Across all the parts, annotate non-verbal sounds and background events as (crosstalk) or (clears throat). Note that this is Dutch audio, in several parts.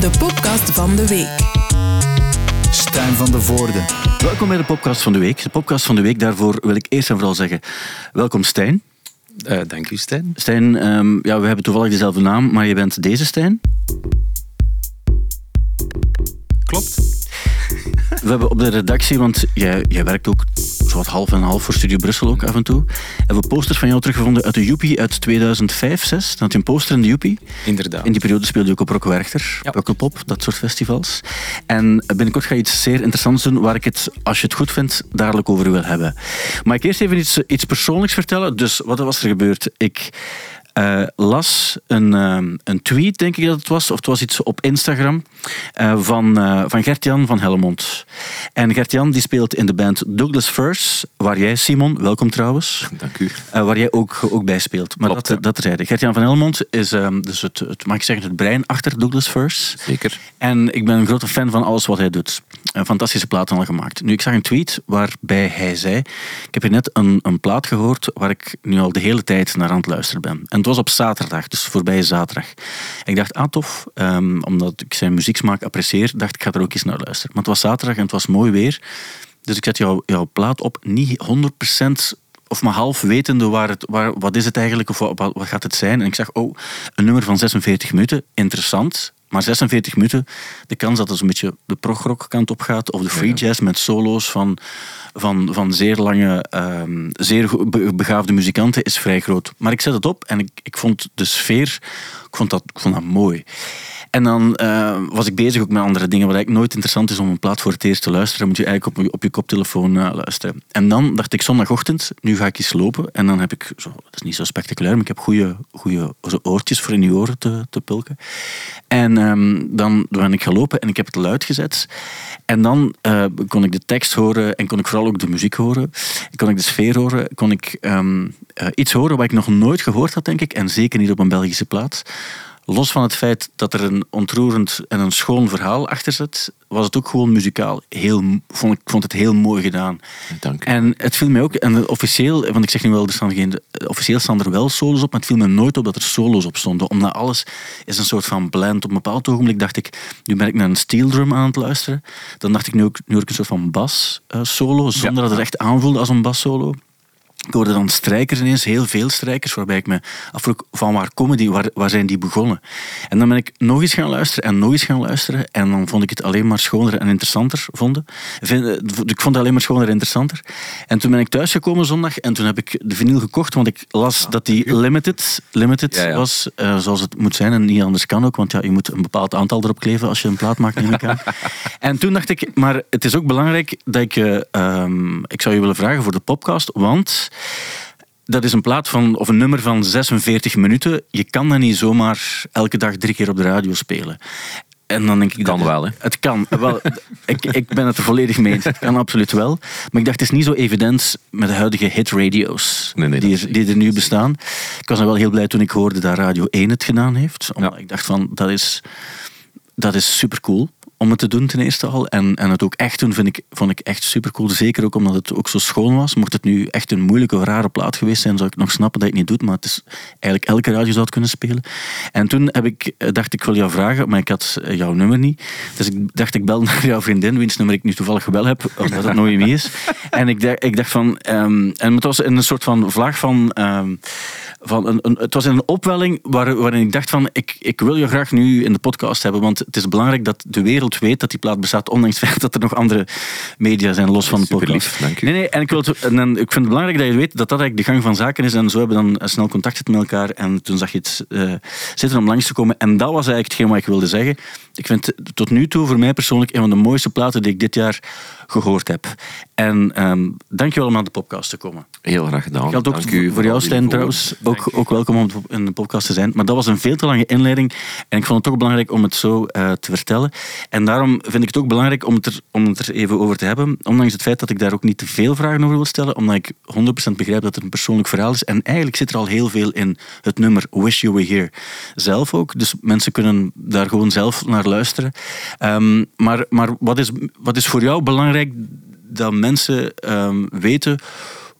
de podcast van de week. Stijn van de Voorde. Welkom bij de podcast van de week. De podcast van de week, daarvoor wil ik eerst en vooral zeggen, welkom Stijn. Uh, dank u, Stijn. Stijn, um, ja, we hebben toevallig dezelfde naam, maar je bent deze Stijn. Klopt. We hebben op de redactie, want jij, jij werkt ook wat half en half voor Studio Brussel ook af en toe. Hebben we posters van jou teruggevonden uit de Joepie uit 2005, 6. Dan had je een poster in de Joepie. Inderdaad. In die periode speelde je ook op Rock Werchter, ja. Pukkelpop, dat soort festivals. En binnenkort ga je iets zeer interessants doen waar ik het, als je het goed vindt, dadelijk over wil hebben. Maar ik eerst even iets, iets persoonlijks vertellen. Dus wat was er gebeurd? Ik uh, las een, uh, een tweet, denk ik dat het was, of het was iets op Instagram, uh, van, van Gert-Jan van Helmond. En Gert-Jan die speelt in de band Douglas First, waar jij, Simon, welkom trouwens. Dank u. waar jij ook, ook bij speelt. Maar Klopt, dat, dat zeiden. Gert-Jan van Helmond is ehm, dus het, het, mag ik zeggen, het brein achter Douglas First. Zeker. En ik ben een grote fan van alles wat hij doet. Een fantastische plaat al gemaakt. Nu, ik zag een tweet waarbij hij zei, ik heb hier net een, een plaat gehoord waar ik nu al de hele tijd naar aan het luisteren ben. En was op zaterdag, dus voorbije zaterdag. ik dacht, ah tof, um, omdat ik zijn muzieksmaak apprecieer, dacht ik ga er ook eens naar luisteren. Maar het was zaterdag en het was mooi weer. Dus ik zet jou, jouw plaat op, niet 100% of maar half wetende waar het, waar, wat is het eigenlijk of wat, wat gaat het zijn. En ik zag, oh, een nummer van 46 minuten, interessant. Maar 46 minuten, de kans dat het een beetje de progrock kant op gaat, of de free jazz met solo's van, van, van zeer lange, um, zeer begaafde muzikanten, is vrij groot. Maar ik zet het op en ik, ik vond de sfeer, ik vond dat, ik vond dat mooi. En dan uh, was ik bezig ook met andere dingen, wat eigenlijk nooit interessant is om een plaat voor het eerst te luisteren. Moet je eigenlijk op, je, op je koptelefoon uh, luisteren. En dan dacht ik zondagochtend, nu ga ik eens lopen. En dan heb ik, zo, dat is niet zo spectaculair, maar ik heb goede, goede oortjes voor in je oren te, te pulken. En um, dan ben ik gaan lopen en ik heb het luid gezet. En dan uh, kon ik de tekst horen en kon ik vooral ook de muziek horen. Kon ik de sfeer horen. Kon ik um, iets horen wat ik nog nooit gehoord had, denk ik. En zeker niet op een Belgische plaats. Los van het feit dat er een ontroerend en een schoon verhaal achter zit, was het ook gewoon muzikaal. Heel, vond, ik vond het heel mooi gedaan. Dank u. En het viel mij ook, en officieel, want ik zeg nu wel, er staan geen, officieel staan er wel solos op, maar het viel me nooit op dat er solos op stonden. Omdat alles is een soort van blend. Op een bepaald ogenblik dacht ik, nu ben ik naar een steel drum aan het luisteren. Dan dacht ik, nu, nu hoor ik een soort van bas uh, solo, zonder dat het echt aanvoelde als een bas solo. Ik hoorde dan strijkers ineens, heel veel strijkers, waarbij ik me afvroeg van waar komen die, waar, waar zijn die begonnen? En dan ben ik nog eens gaan luisteren en nog eens gaan luisteren en dan vond ik het alleen maar schoner en interessanter. Vonden. Ik vond het alleen maar schoner en interessanter. En toen ben ik thuisgekomen zondag en toen heb ik de vinyl gekocht, want ik las dat die limited, limited was, uh, zoals het moet zijn en niet anders kan ook, want ja, je moet een bepaald aantal erop kleven als je een plaat maakt, neem ik aan. (laughs) en toen dacht ik, maar het is ook belangrijk dat ik, uh, um, ik zou je willen vragen voor de podcast, want dat is een plaat van, of een nummer van 46 minuten. Je kan dat niet zomaar elke dag drie keer op de radio spelen. En dan denk ik kan dat, wel, hè? Het kan. Wel, ik, ik ben het er volledig mee eens. Het kan absoluut wel. Maar ik dacht, het is niet zo evident met de huidige hitradio's nee, nee, die, er, die er nu bestaan. Ik was dan wel heel blij toen ik hoorde dat Radio 1 het gedaan heeft. Omdat ja. ik dacht van, dat is, dat is super cool om het te doen ten eerste al. En, en het ook echt doen vind ik, vond ik echt super cool. Zeker ook omdat het ook zo schoon was. Mocht het nu echt een moeilijke of rare plaat geweest zijn, zou ik nog snappen dat je het niet doet. Maar het is eigenlijk elke radio zou het kunnen spelen. En toen heb ik, dacht ik wil jou vragen, maar ik had jouw nummer niet. Dus ik dacht ik bel (laughs) naar jouw vriendin, wiens nummer ik nu toevallig wel heb, omdat het nooit meer is. (laughs) En ik dacht, ik dacht van, um, en het was een soort van vlaag van... Um, van een, een, het was een opwelling waar, waarin ik dacht van ik, ik wil je graag nu in de podcast hebben, want het is belangrijk dat de wereld weet dat die plaat bestaat, ondanks het (laughs) feit dat er nog andere media zijn los van de podcast. Lief, dank u. Nee, nee, en ik, wil het, en, ik vind het belangrijk dat je weet dat dat eigenlijk de gang van zaken is en zo hebben we dan snel contact met elkaar en toen zag je het uh, zitten om langs te komen en dat was eigenlijk hetgeen wat ik wilde zeggen. Ik vind het tot nu toe voor mij persoonlijk een van de mooiste platen die ik dit jaar gehoord heb. En um, dankjewel om aan de podcast te komen. Heel graag gedaan. Geldt ook Dank voor, u voor jou, Stijn, trouwens. Ook, ook welkom om in de podcast te zijn. Maar dat was een veel te lange inleiding. En ik vond het toch belangrijk om het zo uh, te vertellen. En daarom vind ik het ook belangrijk om het, er, om er even over te hebben. Ondanks het feit dat ik daar ook niet te veel vragen over wil stellen. Omdat ik 100% begrijp dat het een persoonlijk verhaal is. En eigenlijk zit er al heel veel in het nummer Wish You Were Here zelf ook. Dus mensen kunnen daar gewoon zelf naar luisteren. Um, maar maar wat, is, wat is voor jou belangrijk dat mensen um, weten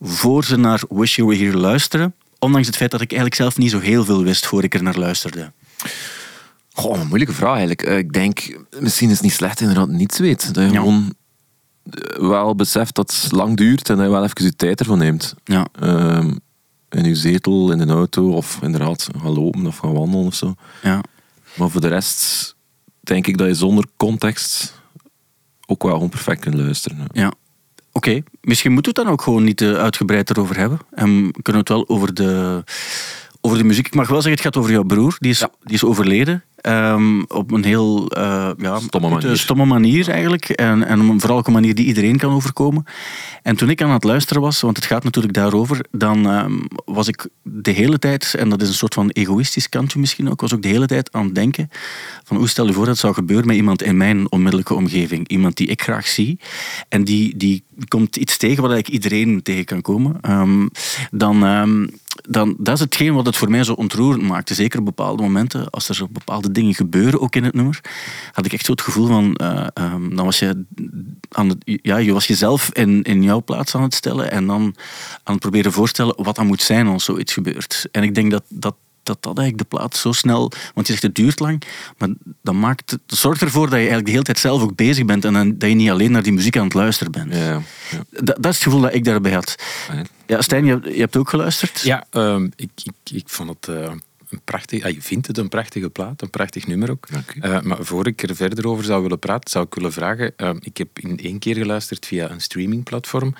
voor ze naar Wish You Were Here luisteren? Ondanks het feit dat ik eigenlijk zelf niet zo heel veel wist voor ik er naar luisterde. Goh, een moeilijke vraag eigenlijk. Eh, Ik denk, misschien is het niet slecht inderdaad niets weet. Dat je Ja. gewoon eh, wel beseft dat het lang duurt en dat je wel even je tijd ervan neemt. Ja, Ehm, in je zetel, in de auto of inderdaad gaan lopen of gaan wandelen of zo. ja. Maar voor de rest denk ik dat je zonder context ook wel gewoon perfect kunt luisteren. ja. Oké, misschien moeten we het dan ook gewoon niet eh, uitgebreid erover hebben. En kunnen we het wel over de, over de muziek. Ik mag wel zeggen, het gaat over jouw broer. Die is, die is overleden. Ehm, op een heel eh, ja, Stomme manier. stomme manier eigenlijk. En, en op een- vooral ook een manier die iedereen kan overkomen. En toen ik aan het luisteren was, want het gaat natuurlijk daarover, dan ehm, was ik de hele tijd, en dat is een soort van egoïstisch kantje misschien ook, was ook de hele tijd aan het denken van hoe stel je voor dat het zou gebeuren met iemand in mijn onmiddellijke omgeving. Iemand die ik graag zie. En die, die komt iets tegen waar ik iedereen tegen kan komen. Ehm, dan, dan, dat is hetgeen wat het voor mij zo ontroerend maakte. Zeker op bepaalde momenten, als er zo bepaalde dingen gebeuren, ook in het nummer, had ik echt zo het gevoel van, eh, ehm, dan was je aan het, ja, je was jezelf in, in jouw plaats aan het stellen en dan aan het proberen voorstellen wat dat moet zijn als zoiets gebeurt. En ik denk dat dat dat dat eigenlijk de plaats zo snel... Want je zegt het duurt lang, maar dat maakt, het zorgt ervoor dat je eigenlijk de hele tijd zelf ook bezig bent en dan, dat je niet alleen naar die muziek aan het luisteren bent. Ja, ja. Dat, dat is het gevoel dat ik daarbij had. Ja. Ja, Stijn, je, je hebt ook geluisterd? Ja, ehm, ik, ik, ik vond het eh, een prachtig... ah, je vindt het een prachtige plaat, een prachtig nummer ook. Eh, maar voor ik er verder over zou willen praten, zou ik willen vragen... ehm, ik heb in één keer geluisterd via een streamingplatform.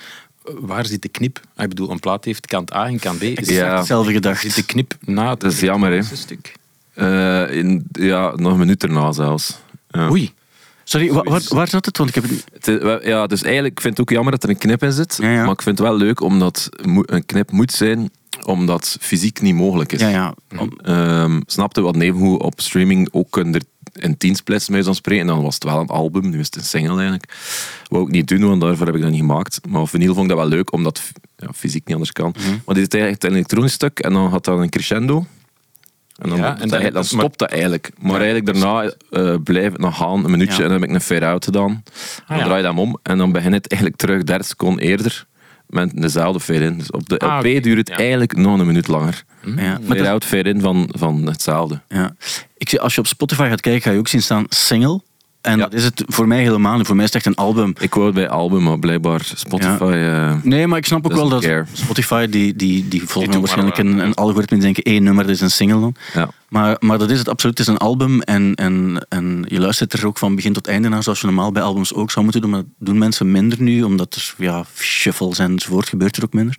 Waar zit de knip? Ah, ik bedoel, een plaat heeft kant A en kant B. Is Ja. Hetzelfde gedacht. Zit de knip na het Dat is jammer, hè. eerste stuk? Eh, in, ja, nog een minuut erna zelfs. Ja. Oei. Sorry, wa- waar, waar zat het? Want ik heb het ja, dus eigenlijk ik vind het ook jammer dat er een knip in zit. Ja, ja. Maar ik vind het wel leuk omdat een knip moet zijn, omdat fysiek niet mogelijk is. Ja, ja. Ehm, snapte wat nevengoed op streaming ook kunnen er in tien splits mee zou spreken. En dan was het wel een album, nu is het een single eigenlijk. Wou ik niet doen, want daarvoor heb ik dat niet gemaakt. Maar op vinyl vond ik dat wel leuk, omdat ja, fysiek niet anders kan. Mhm. Maar dit is eigenlijk een elektronisch stuk en dan had dat een crescendo. En dan, Ja, dan, en dan- dan stopt dat eigenlijk. Maar eigenlijk daarna eh blijft het nog gaan, een minuutje, Ja. en dan heb ik een fade-out gedaan. Dan ja. draai je hem om en dan begint het eigenlijk terug 30 seconden eerder met dezelfde fade-in. Dus op de LP Ah, oké. duurt het Ja. eigenlijk nog een minuut langer. ja. Maar dat- Fade-out, fade-in van, van hetzelfde. Ja. Ik, zie- als je op Spotify gaat kijken, ga je ook zien staan single. En Ja. dat is het voor mij helemaal niet. Voor mij is het echt een album. Ik het bij album, maar blijkbaar Spotify... eh, Nee, maar ik snap ook wel dat care. Spotify, die, die, die volgen doet waarschijnlijk een, een algoritme die denken één nummer, dat is een single dan. ja. Maar, maar dat is het absoluut, het is een album en, en, en je luistert er ook van begin tot einde naar, zoals je normaal bij albums ook zou moeten doen. Maar dat doen mensen minder nu, omdat er ja, shuffles enzovoort gebeurt er ook minder.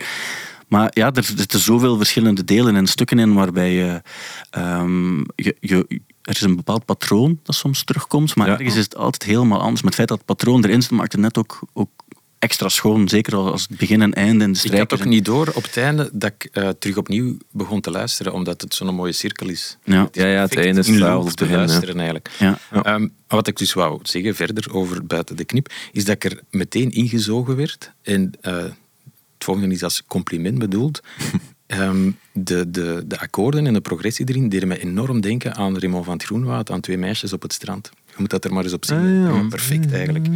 Maar ja, er zitten zoveel verschillende delen en stukken in waarbij je, ehm, je, je er is een bepaald patroon dat soms terugkomt, maar Ja. ergens is het altijd helemaal anders. Maar het feit dat het patroon erin zit, maakt het net ook, ook extra schoon. Zeker als het begin en einde en de Ik had ook niet door op het einde dat ik eh, terug opnieuw begon te luisteren, omdat het zo'n mooie cirkel is. Ja. Ja, ja, het einde is in hetzelfde te het begin, hè. luisteren eigenlijk. Ja. Ja. Ehm, wat ik dus wou zeggen verder over buiten de knip, is dat ik er meteen ingezogen werd. En eh, het volgende is als compliment bedoeld. Ehm, de, de, de akkoorden en de progressie erin deden mij enorm denken aan Raymond van het Groenwoud, aan twee meisjes op het strand. Je moet dat er maar eens op zien. Ah, ja. Perfect eigenlijk.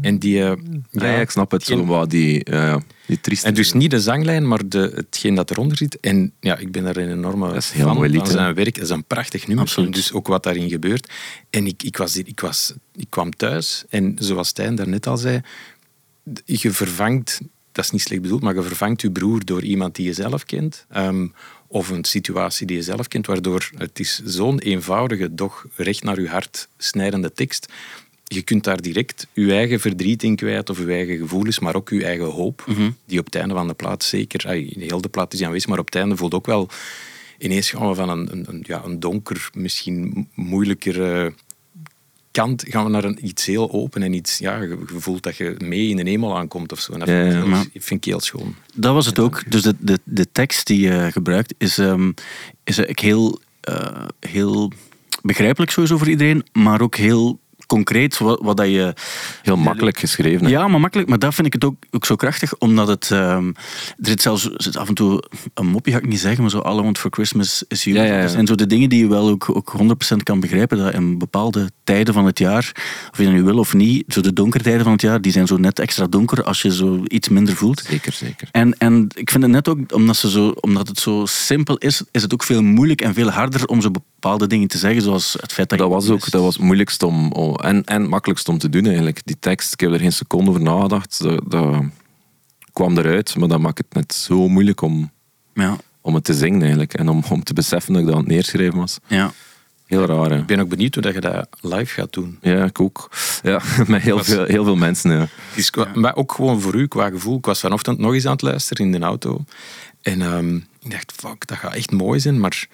En die... eh, Ja, ja, ik snap het. Zo, die, ja, die trieste... en dus niet de zanglijn, maar de, hetgeen dat eronder zit. En ja, ik ben daar een enorme Dat is heel fan mooi lied, van zijn werk. Dat is een prachtig nummer. Absoluut. Dus ook wat daarin gebeurt. En ik, ik, was, ik, was, ik kwam thuis en zoals Stijn daarnet al zei, je vervangt, dat is niet slecht bedoeld, maar je vervangt je broer door iemand die je zelf kent. Ehm, of een situatie die je zelf kent, waardoor het is zo'n eenvoudige, doch recht naar je hart snijdende tekst. Je kunt daar direct je eigen verdriet in kwijt, of je eigen gevoelens, maar ook je eigen hoop, die op het einde van de plaat zeker, in heel de plaat is die aanwezig, maar op het einde voelt ook wel, ineens gaan we van een, een, een- ja, een donker, misschien moeilijker kant, gaan we naar een, iets heel open en iets, ja, je, voelt dat je mee in de hemel aankomt of zo. En dat vind, ik vind ik heel schoon. Dat was het ook. Dus de, de, de tekst die je gebruikt is, ehm, is heel, eh, heel begrijpelijk sowieso voor iedereen, maar ook heel concreet wat, wat dat je... Heel makkelijk geschreven. hè. Ja, maar makkelijk. Maar dat vind ik het ook, ook zo krachtig, omdat het... ehm, er zit zelfs zit af en toe een mopje, ga ik niet zeggen, maar zo All I Want For Christmas Is You. Ja, ja, ja. Dat zijn zo de dingen die je wel ook, ook 100% kan begrijpen, dat in bepaalde tijden van het jaar, of je dat nu wil of niet, zo de donkere tijden van het jaar, die zijn zo net extra donker als je zo iets minder voelt. Zeker, zeker. En, en ik vind het net ook, omdat, ze zo, omdat het zo simpel is, is het ook veel moeilijk en veel harder om zo bepaalde dingen te zeggen, zoals het feit dat, Dat was ook dat was het moeilijkst om, en, en makkelijkst om te doen eigenlijk. Die tekst, ik heb er geen seconde over nagedacht. Dat, dat kwam eruit, maar dat maakt het net zo moeilijk om, Ja, om het te zingen eigenlijk. En om, om te beseffen dat ik dat aan het neerschrijven was. ja. Heel raar, hè? Ik ben ook benieuwd hoe dat je dat live gaat doen. Ja, ik ook. Ja, (laughs) met heel Was- veel, heel veel mensen, ja. Het is qua- Maar ook gewoon voor u, qua gevoel. Ik was vanochtend nog eens aan het luisteren in de auto. En ehm, ik dacht, fuck, dat gaat echt mooi zijn, maar...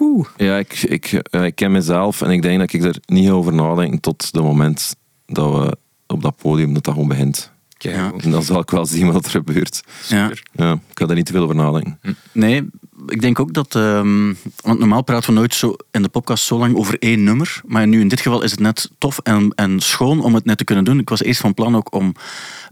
Oeh. Ja, ik, ik, ja, ik ken mezelf en ik denk dat ik er niet over nadenk tot het moment dat we op dat podium, dat dat gewoon begint. Ja. En dan zal ik wel zien wat er gebeurt. ja. Ja, ik ga daar niet te veel over nadenken. Nee, ik denk ook dat... ehm, want normaal praten we nooit zo in de podcast zo lang over één nummer. Maar nu in dit geval is het net tof en, en schoon om het net te kunnen doen. Ik was eerst van plan ook om,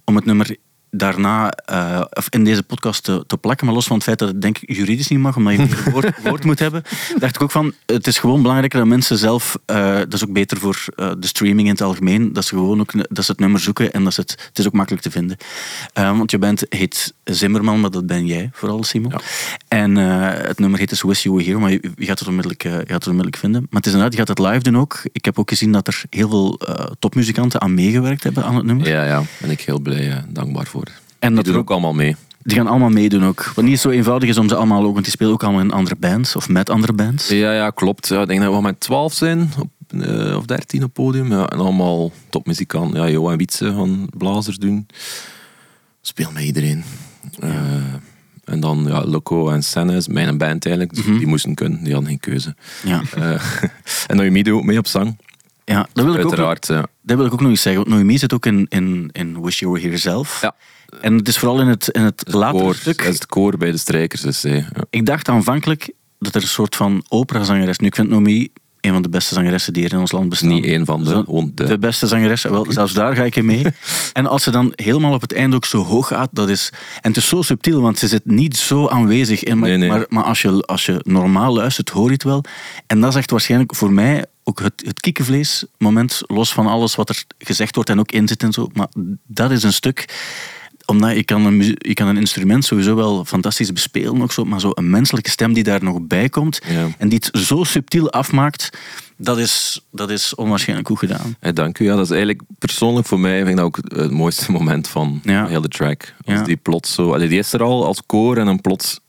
om het nummer daarna eh, of in deze podcast te, te plakken. Maar los van het feit dat het denk ik juridisch niet mag, omdat je een woord, (laughs) woord moet hebben, dacht ik ook van, het is gewoon belangrijker dat mensen zelf, eh, dat is ook beter voor eh, de streaming in het algemeen, dat ze gewoon ook dat ze het nummer zoeken en dat ze het, het is ook makkelijk te vinden. Want je bent, heet Zimmerman, maar dat ben jij vooral, Simon. Ja. En het nummer heet dus Wish You Were Here, maar je, je gaat het onmiddellijk, je gaat het onmiddellijk vinden. Maar het is inderdaad, je gaat het live doen ook. Ik heb ook gezien dat er heel veel topmuzikanten aan meegewerkt hebben aan het nummer. Ja, ja, ben ik heel blij en dankbaar voor. En Die dat doen ook allemaal mee. die gaan allemaal meedoen ook. Wat niet zo eenvoudig is om ze allemaal ook, want die spelen ook allemaal in andere bands of met andere bands. Ja, ja, klopt. Ja, ik denk dat we met 12 zijn, op, eh, of 13 op het podium. Ja, en allemaal topmuzikanten. Ja, Johan Wietse gaan blazers doen. Speel met iedereen. Eh, en dan ja, Loco en Senne is mijn band eigenlijk. Dus Die moesten kunnen, die hadden geen keuze. Ja, Eh, (laughs) en Noemi doet ook mee op zang. ja dat, wil ik ook, nog- Uiteraard. ja. dat wil ik ook nog eens zeggen. Want Noemi zit ook in, in, in Wish You Were Here zelf. Ja. En het is vooral in het, in het latere Koor, stuk. Het koor bij de strijkers. Dus, ja. Ik dacht aanvankelijk dat er een soort van operazangeres... Nu, ik vind Noemi een van de beste zangeressen die er in ons land bestaan. Niet één van de, Zo- de. De beste zangeres, wel, zelfs daar ga ik in mee. (laughs) En als ze dan helemaal op het einde ook zo hoog gaat, dat is... En het is zo subtiel, want ze zit niet zo aanwezig in. Maar, Nee, nee. maar, maar als, je, als je normaal luistert, hoor je het wel. En dat is echt waarschijnlijk voor mij ook het, het kiekenvlees-moment, los van alles wat er gezegd wordt en ook in zit en zo. Maar dat is een stuk omdat je kan, een, je kan een instrument sowieso wel fantastisch bespelen, ook zo, maar zo een menselijke stem die daar nog bij komt Ja. en die het zo subtiel afmaakt, dat is, dat is onwaarschijnlijk goed gedaan. Eh, dank u. Ja, dat is eigenlijk persoonlijk voor mij vind ik dat ook het mooiste moment van Ja. heel de track. Als Ja. die plots zo... Allee, die is er al als koor en dan plots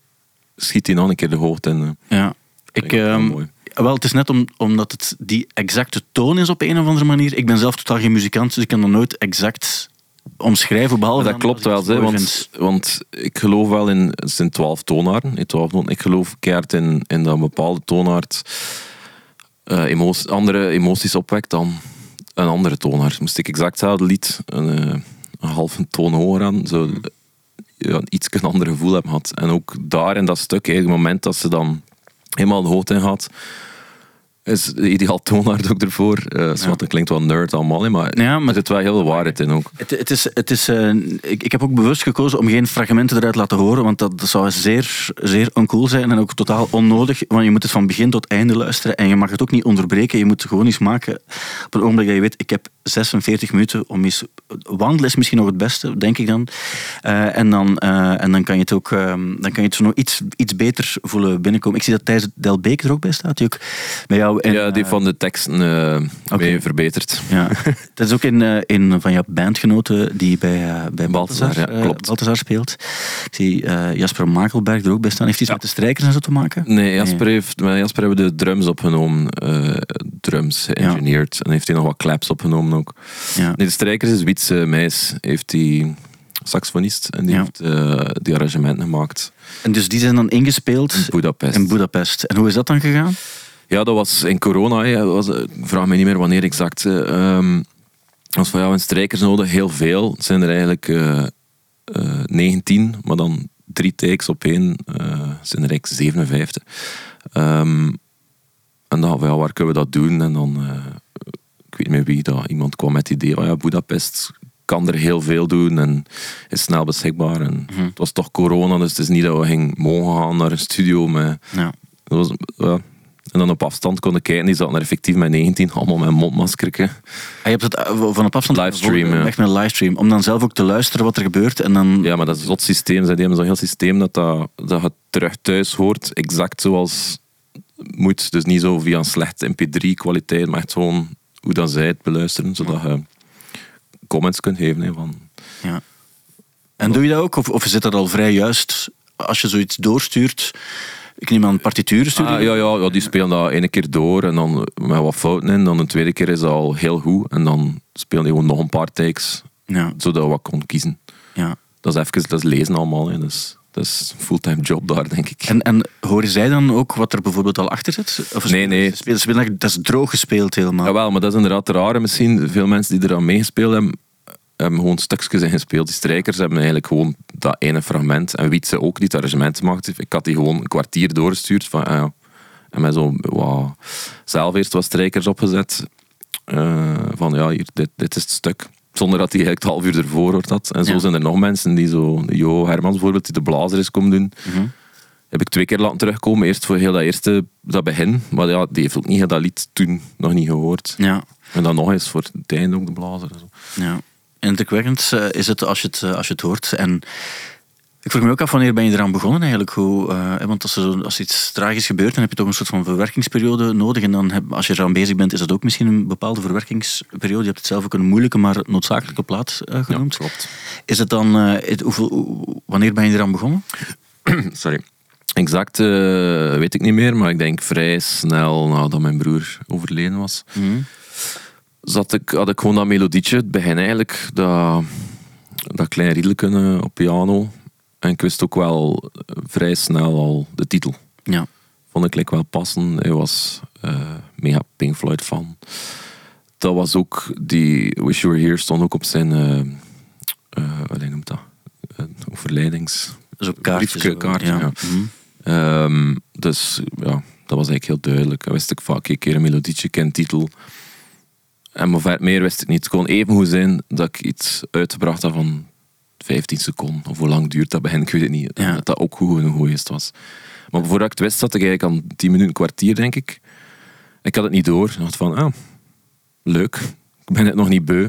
schiet hij nog een keer de hoogte in. eh. Ja. Ik, ehm, mooi. wel, het is net om, omdat het die exacte toon is op een of andere manier. Ik ben zelf totaal geen muzikant, dus ik kan dat nooit exact omschrijven. Behalve dat klopt wel, hè, want, want ik geloof wel in... Het zijn twaalf toonaarden. in 12 noten. Ik geloof keihard in, in dat een bepaalde toonaard eh, andere emoties opwekt dan een andere toonaard. Moest ik exact hetzelfde lied een, eh, een halve toon hoger aan, zo ja, iets een ander gevoel hebben gehad. En ook daar in dat stuk, het moment dat ze dan helemaal de hoogte in gaat, is de ideaal toonaard ook ervoor. Zwart, dat klinkt wel nerd allemaal, hè, maar, Ja, maar- er zit wel heel veel waarheid in ook. Het, het is, het is, eh, ik, ik heb ook bewust gekozen om geen fragmenten eruit te laten horen, want dat, dat zou zeer, zeer uncool zijn en ook totaal onnodig. Want je moet het van begin tot einde luisteren en je mag het ook niet onderbreken. Je moet het gewoon eens maken op een ogenblik dat je weet, ik heb 46 minuten om eens... Wandelen is misschien nog het beste, denk ik dan. Eh, en, dan eh, en dan kan je het ook eh, dan kan je het zo nog iets, iets beter voelen binnenkomen. Ik zie dat Thijs Del Beek er ook bij staat, die ook bij jou... in, ja, die eh, van de teksten Oké. mee verbeterd. ja, (laughs) dat is ook een, eh, een van jouw bandgenoten die bij, bij Balthazar, ja, klopt. Balthazar speelt. Ik zie Jasper Makelberg er ook bij staan. Heeft hij iets Ja. met de strijkers en zo te maken? Nee, Jasper, heeft, met Jasper hebben de drums opgenomen, drums geëngineerd. En heeft hij nog wat claps opgenomen ook. Ja. Nee, de strijkers is Wietse Meis, heeft die saxofonist en die Ja. heeft eh, die arrangementen gemaakt En dus die zijn dan ingespeeld in Budapest. in Budapest. En hoe is dat dan gegaan? Ja, dat was in corona. hè. Was, eh, ik vraag me niet meer wanneer exact. eh, ehm, als van ja, een strijkers nodig, heel veel. Het zijn er eigenlijk eh, 19, maar dan drie takes op één zijn er eigenlijk 57. Ehm, en dan, ja, waar kunnen we dat doen? En dan, ik weet niet meer wie, dat, iemand kwam met het idee van ja, Budapest kan er heel veel doen en is snel beschikbaar. En Het was toch corona, dus het is niet dat we gingen mogen gaan naar een studio met Ja. dat was, En dan op afstand konden kijken, die zaten er effectief met 19, allemaal met een mondmaskerke. Ah, je hebt het eh, van op afstand Livestream, ja. echt met een livestream. Om dan zelf ook te luisteren wat er gebeurt. En dan, Ja, maar dat is zot systeem. Zij hebben zo'n heel systeem dat, dat, dat je terug thuis hoort, exact zoals moet. Dus niet zo via een slechte mp3-kwaliteit, maar echt gewoon hoe dat zij het beluisteren, zodat je comments kunt geven. Hè, van, Ja. En doe je dat ook? Of, of zit dat al vrij juist als je zoiets doorstuurt? Ik neem aan partituren sturen. Ah, ja, ja, ja, die spelen dat ene keer door en dan met wat fouten in. Dan de tweede keer is dat al heel goed. En dan spelen die gewoon nog een paar takes, ja, zodat we wat kon kiezen. ja. Dat is even dat is lezen allemaal. Hè. Dus, dat is een fulltime job daar, denk ik. En, en horen zij dan ook wat er bijvoorbeeld al achter zit? Of Nee, nee. Dat is droog gespeeld helemaal. Jawel, maar dat is inderdaad het rare misschien. Veel mensen die eraan meegespeeld hebben, hebben gewoon stukjes ingespeeld. Die strijkers hebben eigenlijk gewoon dat ene fragment. En Wietse ook, die het arrangement maakt. Ik had die gewoon een kwartier doorgestuurd. Van, ah ja. En met zo wow, zelf eerst wat strijkers opgezet. Eh, van ja, hier, dit, dit is het stuk. Zonder dat hij eigenlijk het half uur ervoor hoort had. En zo Ja. zijn er nog mensen die zo... Jo Hermans bijvoorbeeld, die de blazer is komen doen. Mhm. Heb ik twee keer laten terugkomen. Eerst voor heel dat eerste, dat begin. Maar ja, die heeft ook niet dat lied toen nog niet gehoord. Ja, En dan nog eens voor het einde ook de blazer. en zo. ja. Indrukwekkend eh, is het als je het, eh, als je het hoort. En ik vroeg me ook af, wanneer ben je eraan begonnen eigenlijk? Hoe, eh, want als er, zo- als iets tragisch gebeurt, dan heb je toch een soort van verwerkingsperiode nodig. En dan heb, als je eraan bezig bent, is dat ook misschien een bepaalde verwerkingsperiode. Je hebt het zelf ook een moeilijke, maar noodzakelijke plaat eh, genoemd. klopt. Is het dan, eh, het- hoeveel, hoe- wanneer ben je eraan begonnen? (clears throat) Sorry. Exact weet ik niet meer, maar ik denk vrij snel nadat mijn broer overleden was. Zat ik, had ik gewoon dat melodietje, het begin eigenlijk, dat, dat kleine riedelke eh, op piano. En ik wist ook wel eh, vrij snel al de titel. Ja. Vond ik like, wel passen. Hij was eh, mega Pink Floyd fan. Dat was ook, die Wish You Were Here stond ook op zijn, eh, wat noemt dat? Uh, overlijdings... Dus op zo. kaartje, ja. Mhm. Ehm, dus ja, dat was eigenlijk heel duidelijk. Dan wist ik vaak een keer een melodietje, ken titel. En maar meer wist ik niet. Het kon even goed zijn dat ik iets uitgebracht had van 15 seconden. Of hoe lang duurt dat begin, ik weet het niet. Ja. Dat dat ook goed genoeg geweest was. Maar voordat ik het wist, zat ik eigenlijk aan 10 minuten, een kwartier, denk ik. Ik had het niet door. Ik dacht van, ah, leuk. Ik ben het nog niet beu.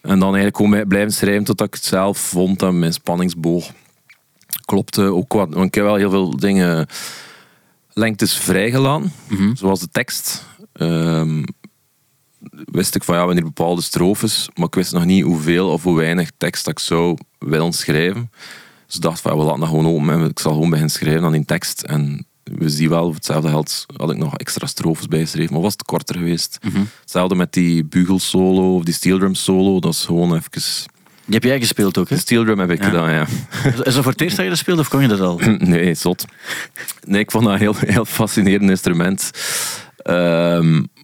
En dan eigenlijk gewoon blijven schrijven totdat ik het zelf vond dat mijn spanningsboog klopte. Ook wat, want ik heb wel heel veel dingen lengtes vrijgelaten, Mhm. zoals de tekst. Ehm, wist ik van ja, wanneer bepaalde strofes, maar ik wist nog niet hoeveel of hoe weinig tekst dat ik zou willen schrijven. Dus ik dacht van ja, we laten dat gewoon open en ik zal gewoon beginnen schrijven aan die tekst. En we zien wel, hetzelfde geld had ik nog extra strofes bijgeschreven, maar was het korter geweest. Mhm. Hetzelfde met die bugelsolo of die steel drum solo, dat is gewoon even... Die heb jij gespeeld ook, hè? Steel drum heb ik Ja. gedaan, ja. Is dat voor het eerst dat je dat speelde of kon je dat al? (clears throat) Nee, zot. Nee, ik vond dat een heel, heel fascinerend instrument.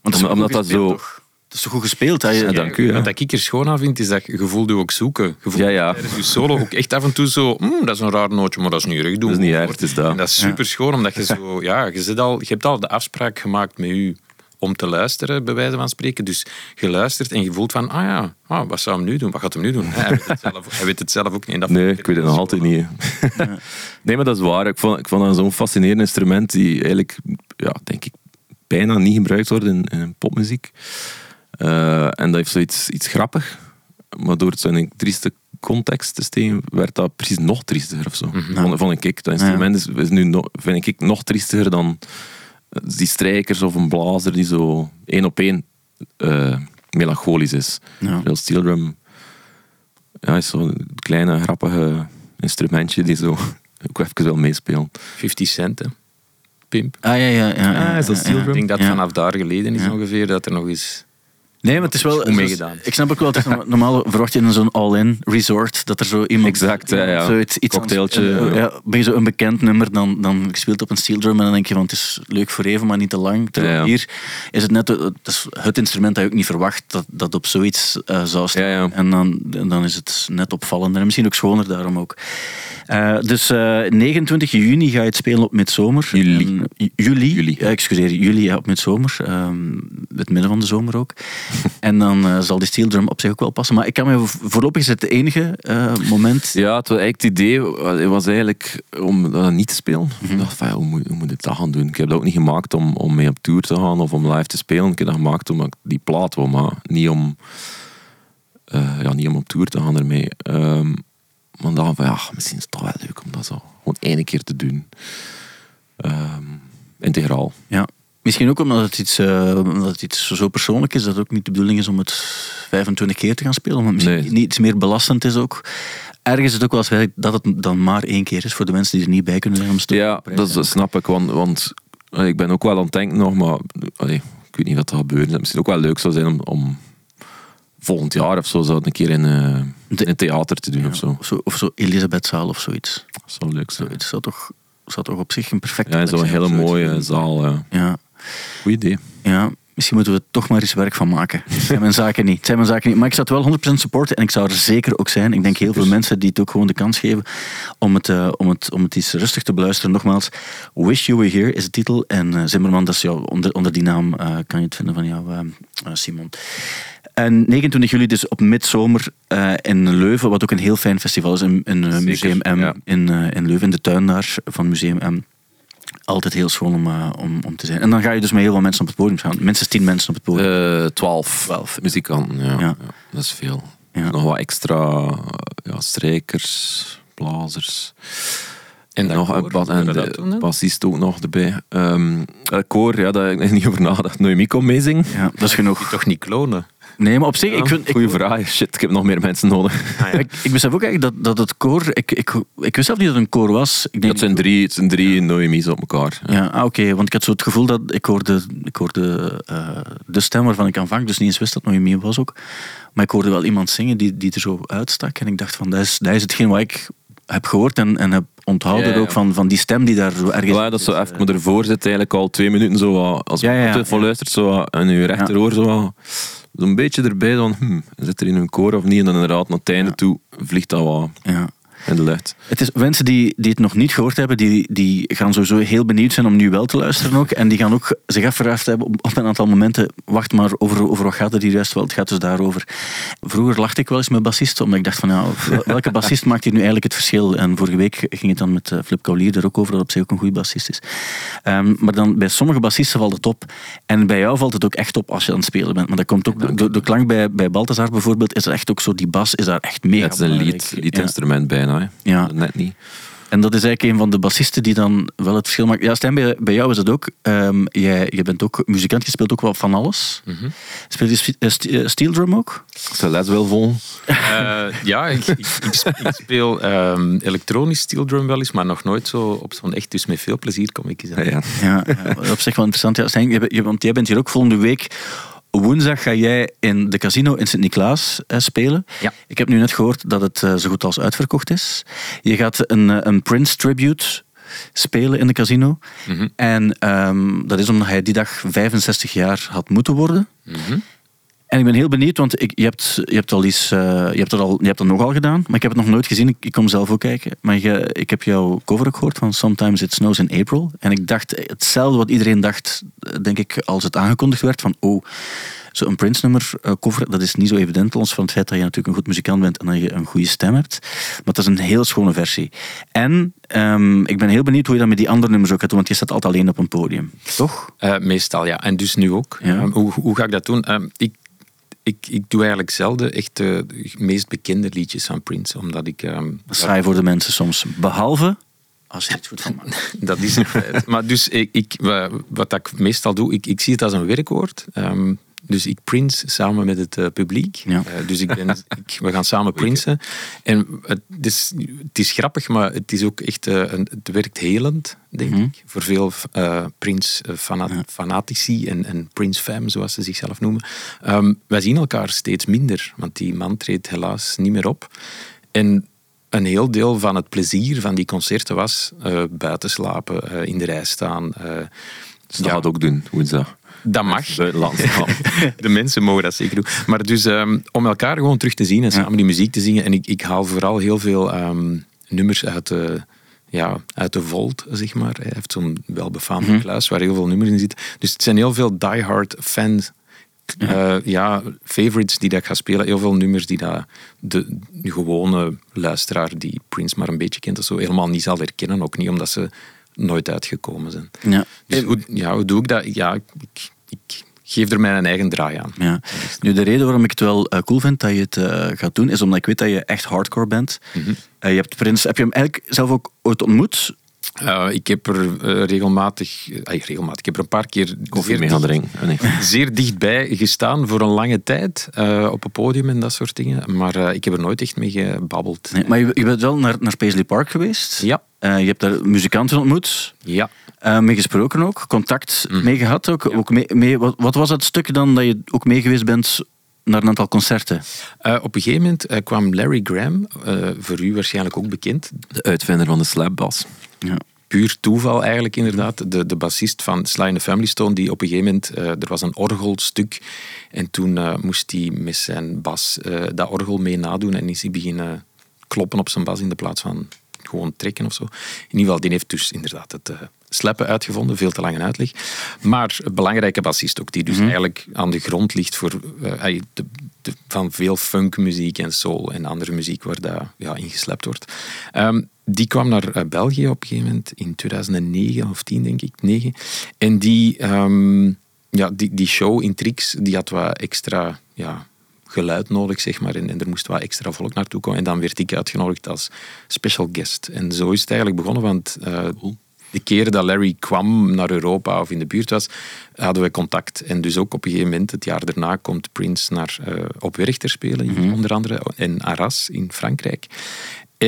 Is omdat, dat zo... toch? Het is toch goed gespeeld? Hè? Ja, dank u, ja. Wat ik er schoon aan vind, is dat je voelde je ook zoeken. Je Ja, ja. tijdens je solo ook echt af en toe zo... "Hmm, dat is een raar nootje, maar dat is niet erg. Doe Dat is niet erg, voort." het is dat. En dat is super schoon, omdat je zo... (laughs) Ja, je, zit al, je hebt al de afspraak gemaakt met u om te luisteren, bij wijze van spreken. Dus je luistert en je voelt van... Ah ja, ah, wat zou hem nu doen? Wat gaat hem nu doen? (laughs) Hij weet het zelf, hij weet het zelf ook niet. Dat Nee, ik weet het nog altijd niet. (laughs) nee, maar dat is waar. Ik vond, ik vond dat zo'n fascinerend instrument die eigenlijk, ja, denk ik, bijna niet gebruikt wordt in, in popmuziek. Eh, en dat heeft zoiets iets grappig. Maar door het zo'n trieste context te steken, werd dat precies nog triestiger of zo. vond, vond ik. Dat instrument is, is nu nog, vind ik nog triestiger dan die strijkers of een blazer die zo één op één eh, melancholisch is. Ja. Steel drum ja, is zo'n kleine grappige instrumentje die zo (laughs) ook even wil meespelen. 50 cent, hè. Pimp. Ah, ja, ja. ja, ja, Ah, is dat ja, steel ja. drum? Ik denk dat Ja. vanaf daar geleden is Ja. ongeveer dat er nog eens... Nee, maar het is wel... Meegedaan. Ik snap ook wel, is norma- normaal verwacht je in zo'n all-in resort dat er zo iemand... Exact, ja, ja. Zoiets, iets Cocktailtje, aan- ja. Ben je zo een bekend nummer, dan, dan gespeeld op een steel drum en dan denk je van het is leuk voor even, maar niet te lang. Terwijl Ja, hier is het net het, is het instrument dat je ook niet verwacht dat, dat op zoiets eh, zou staan. Ja, ja. En dan, dan is het net opvallender en misschien ook schoner daarom ook. Eh, dus eh, 29 juni ga je het spelen op Midzomer. Juli. En- juli. Juli. Ja, excuseer, juli ja, op Midzomer. Ehm, het midden van de zomer ook. (laughs) En dan eh, zal die steel drum op zich ook wel passen. Maar ik kan me voorlopig is het enige eh, moment. Ja, het, was eigenlijk het idee was eigenlijk om dat niet te spelen. Ik dacht van, ja, hoe, moet, hoe moet ik dat gaan doen? Ik heb dat ook niet gemaakt om, om mee op tour te gaan of om live te spelen. Ik heb dat gemaakt omdat ik die plaat wil, maar niet om, eh, ja, niet om op tour te gaan ermee. Ehm maar dan van, ja, misschien is het toch wel leuk om dat zo gewoon één keer te doen. Ehm, integraal. Ja. Misschien ook omdat het, iets, eh, omdat het iets zo persoonlijk is dat het ook niet de bedoeling is om het 25 keer te gaan spelen. Omdat het misschien Nee. niet iets meer belastend is ook. Ergens is het ook wel eens dat het dan maar één keer is voor de mensen die er niet bij kunnen zijn om te Ja, dat, dat snap ik, want, want ik ben ook wel aan het denken nog, maar allee, ik weet niet wat er gebeurt. Het misschien ook wel leuk zou zijn om, om volgend jaar of zo zou het een keer in, eh, in een theater te doen Ja, of zo. Of zo, of zo Elisabethzaal of zoiets. Dat zou leuk zijn. Het zou toch, zou toch op zich een perfecte Ja, zo'n hele zoiets mooie zaal. Ja. Ja, Goed idee. ja, misschien moeten we er toch maar eens werk van maken. Het (laughs) zijn mijn zaken niet. Het zijn mijn zaken niet. Maar ik zou het wel 100% supporten en ik zou er zeker ook zijn. Ik denk heel veel mensen die het ook gewoon de kans geven om het, eh, om het, om het iets rustig te beluisteren. Nogmaals, Wish You Were Here is de titel. En eh, Zimmerman, dat is jou, onder, onder die naam eh, kan je het vinden van jou, Simon. En 29 juli dus op Midzomer in Leuven, wat ook een heel fijn festival is in, Museum M ja. in, in Leuven, in de tuin daar van Museum M. Altijd heel schoon om, eh, om, om te zijn. En dan ga je dus met heel veel mensen op het podium staan. Minstens 10 mensen op het podium. Eh, Twaalf Twaalf. muzikanten, ja. Ja. Ja, Dat is veel. Ja. Nog wat extra ja, strijkers, blazers. En dat nog koor, een en dat de bassist ook nog erbij. Ehm het koor, ja, daar heb ik niet over nagedacht. Noemi komt meezingen. ja, dat is genoeg. Toch niet klonen? Nee, maar op zich, ik vind... Ik, Goeie vraag. Shit, ik heb nog meer mensen nodig. ik, ik besef ook eigenlijk dat, dat het koor... Ik, ik, ik wist zelf niet dat het een koor was. Ik denk, Het zijn drie, het zijn drie Noemi's op elkaar. Ja. Ja, ah, oké. want ik had zo het gevoel dat ik hoorde, ik hoorde eh, de stem waarvan ik aanvankelijk dus niet eens wist dat het Noemi was ook. Maar ik hoorde wel iemand zingen die, die er zo uitstak. En ik dacht van, dat is, dat is hetgeen wat ik heb gehoord en, en heb onthouden Ja, ja. ook van, van die stem die daar ergens... Ja, dat zo even, maar ervoor zit eigenlijk al twee minuten zo wat, als je Ja, luistert, zo wat, en je rechteroor zo wat, zo'n beetje erbij van, hm, zit er in een koor of niet? En dan inderdaad, naar het einde toe, vliegt dat wat Ja. In de lucht. Het is, mensen die, die het nog niet gehoord hebben, die, die gaan sowieso heel benieuwd zijn om nu wel te luisteren ook. En die gaan ook zich afgevraagd hebben op, op een aantal momenten, wacht maar, over, over wat gaat het hier juist wel? Het gaat dus daarover. Vroeger lachte ik wel eens met bassisten, omdat ik dacht van, ja, welke (laughs) bassist maakt hier nu eigenlijk het verschil? En vorige week ging het dan met eh, Flip Kaulier er ook over, dat op zich ook een goede bassist is. Ehm, maar dan bij sommige bassisten valt het op. En bij jou valt het ook echt op als je aan het spelen bent. Maar dat komt ook, de, de klank bij, bij Balthazar bijvoorbeeld, is er echt ook zo, die bas is daar echt mega Ja, het is een lied, Ja. liedinstrument bijna. Hè. Ja. Net niet. En dat is eigenlijk een van de bassisten die dan wel het verschil maakt. Ja, Stijn, bij, bij jou is het ook. Ehm, jij, je bent ook muzikant, je speelt ook wel van alles. Mhm. Speel je eh, eh, steel drum ook? Les wil volgen. Eh, ja, ik, ik, ik sp- ik speel ehm, elektronisch steel drum wel eens, maar nog nooit zo op zo'n echt. Dus met veel plezier kom ik eens aan. Ja, ja. Op zich wel interessant. Ja, Stijn, je bent- je- want jij bent hier ook volgende week. Woensdag ga jij in de casino in Sint-Niklaas eh, spelen. Ja. Ik heb nu net gehoord dat het eh, zo goed als uitverkocht is. Je gaat een, eh, een Prince tribute spelen in de casino. Mhm. En ehm, dat is omdat hij die dag 65 jaar had moeten worden. Mhm. En ik ben heel benieuwd, want ik, je, hebt, je hebt al iets, eh, je hebt dat al, je hebt dat nogal gedaan, maar ik heb het nog nooit gezien. Ik, ik kom zelf ook kijken. Maar je, ik heb jouw cover ook gehoord van Sometimes It Snows in April. En ik dacht hetzelfde wat iedereen dacht, eh, denk ik, als het aangekondigd werd van oh, zo'n Prince-nummer eh, cover, dat is niet zo evident, los van het feit dat je natuurlijk een goed muzikant bent en dat je een goede stem hebt. Maar het is een heel schone versie. En ehm, ik ben heel benieuwd hoe je dat met die andere nummers ook gaat doen, want je staat altijd alleen op een podium. Toch? Meestal, ja. En dus nu ook. Ja. Hoe, hoe ga ik dat doen? Ehm, ik, ik, ik doe eigenlijk zelden echt de meest bekende liedjes van Prince, omdat ik... saai voor de mensen soms. Behalve als je iets goed van maakt. (laughs) Dat is feit. maar dus ik, ik, wa- wat ik meestal doe, ik, ik zie het als een werkwoord. Ehm, dus ik print samen met het eh, publiek. Ja. Eh, dus ik ben, (laughs) ik, we gaan samen prinsen. En het is, het is grappig, maar het is ook echt een, het werkt helend, denk Mhm. ik. Voor veel eh Prince-fanatici en, en Prince-fam, zoals ze zichzelf noemen. Ehm, wij zien elkaar steeds minder, want die man treedt helaas niet meer op. En een heel deel van het plezier van die concerten was eh, buiten slapen, eh, in de rij staan. eh, Dus dat Ja. gaat ook doen, woensdag. Dat mag. Gaan. (laughs) De mensen mogen dat zeker doen. Maar dus ehm, om elkaar gewoon terug te zien en samen die muziek te zingen. En ik, ik haal vooral heel veel ehm, nummers uit de, ja, uit de Volt, zeg maar. Hij heeft zo'n welbefaamde kluis waar heel veel nummers in zitten. Dus het zijn heel veel diehard fans Ja. ja, favorites die dat ik ga spelen. Heel veel nummers die dat de, de gewone luisteraar die Prince maar een beetje kent, of zo, helemaal niet zal herkennen. Ook niet omdat ze nooit uitgekomen zijn. Ja. Dus hoe, ja, hoe doe ik dat? Ja, ik, ik geef er mijn eigen draai aan. Ja. Nu, de reden waarom ik het wel uh, cool vind dat je het uh, gaat doen, is omdat ik weet dat je echt hardcore bent. Mm -hmm. uh, je hebt Prins, heb je hem eigenlijk zelf ook ooit ontmoet? Uh, ik heb er uh, regelmatig, uh, regelmatig, ik heb er een paar keer koffie. Oh, nee. (laughs) zeer dichtbij gestaan voor een lange tijd op een podium en dat soort dingen. Maar ik heb er nooit echt mee gebabbeld. Nee, maar je, je, bent wel naar, naar Paisley Park geweest. Ja. je hebt daar muzikanten ontmoet. Ja. mee gesproken ook, contact mm. mee gehad ook. Ja. ook mee, mee, wat, wat was het stuk dan dat je ook mee geweest bent naar een aantal concerten? Uh, op een gegeven moment uh, kwam Larry Graham, uh, voor u waarschijnlijk ook bekend. De uitvinder van de slapbass. Ja. Puur toeval eigenlijk inderdaad. De, de bassist van Sly and the Family Stone, die op een gegeven moment, er was een orgelstuk en toen moest hij met zijn bas dat orgel mee nadoen en is hij beginnen kloppen op zijn bas in de plaats van gewoon trekken of zo. In ieder geval, die heeft dus inderdaad het sleppen uitgevonden. Veel te lange uitleg. Maar een belangrijke bassist ook, die dus mm -hmm. eigenlijk aan de grond ligt voor, de, de, van veel funkmuziek en soul en andere muziek waar dat ja, ingeslept wordt. Um, die kwam naar uh, België op een gegeven moment in 2009 of 10 denk ik, 9. En die, um, ja, die, die show in Trix, die had wat extra... Ja, geluid nodig, zeg maar. En, en, er moest wat extra volk naartoe komen. En dan werd ik uitgenodigd als special guest. En zo is het eigenlijk begonnen, want uh, de keren dat Larry kwam naar Europa of in de buurt was, hadden we contact. En dus ook op een gegeven moment, het jaar daarna, komt Prince naar, uh, op Werchter spelen, mm -hmm. onder andere, en Arras in Frankrijk.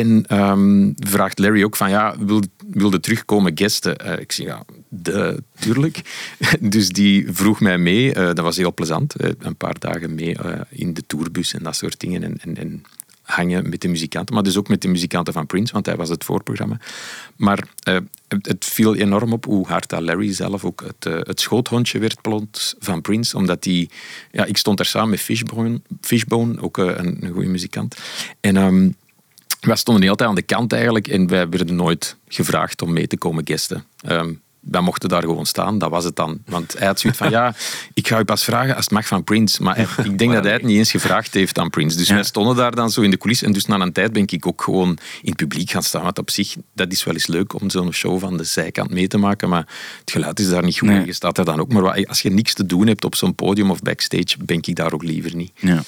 En um, vraagt Larry ook van, ja, wil, wilde terugkomen guesten? Uh, ik zeg, ja, de, tuurlijk. (laughs) dus die vroeg mij mee. Uh, dat was heel plezant. Uh, een paar dagen mee in de tourbus en dat soort dingen. En, en, en, hangen met de muzikanten. Maar dus ook met de muzikanten van Prince, want hij was het voorprogramma. Maar het, het, viel enorm op hoe hard dat Larry zelf ook het, het schoothondje werd plots van Prince. Omdat die... Ja, ik stond daar samen met Fishbone, Fishbone ook een, een goede muzikant. En... Um, wij stonden de hele tijd aan de kant eigenlijk en wij werden nooit gevraagd om mee te komen guesten. Um, wij mochten daar gewoon staan, dat was het dan. Want hij had zoiets van, ja, (laughs) ik ga u pas vragen als het mag van Prince. Maar ik denk (laughs) dat hij het niet eens gevraagd heeft aan Prince. Dus ja. wij stonden daar dan zo in de coulissen. En dus na een tijd ben ik ook gewoon in het publiek gaan staan. Want op zich, dat is wel eens leuk om zo'n show van de zijkant mee te maken. Maar het geluid is daar niet goed. Nee. Je staat er dan ook. Maar als je niks te doen hebt op zo'n podium of backstage, ben ik daar ook liever niet. Ja.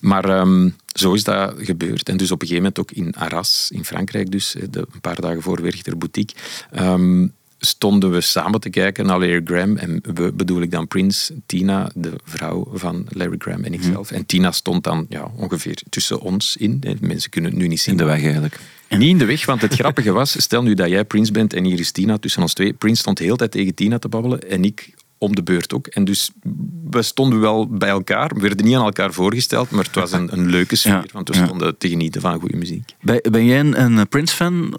Maar um, zo is dat gebeurd. En dus op een gegeven moment ook in Arras, in Frankrijk dus, de, een paar dagen voor Werchter Boutique, um, stonden we samen te kijken naar Larry Graham. En we bedoel ik dan Prince, Tina, de vrouw van Larry Graham en ikzelf. Mm. En Tina stond dan ja, ongeveer tussen ons in. Mensen kunnen het nu niet zien. In de weg eigenlijk. Niet in de weg, want het grappige was, stel nu dat jij Prince bent en hier is Tina tussen ons twee. Prince stond de hele tijd tegen Tina te babbelen en ik om de beurt ook. En dus we stonden wel bij elkaar. We werden niet aan elkaar voorgesteld, maar het was een, een leuke sfeer. Ja, want we stonden ja. te genieten van goede muziek. Ben, ben jij een, een Prince-fan?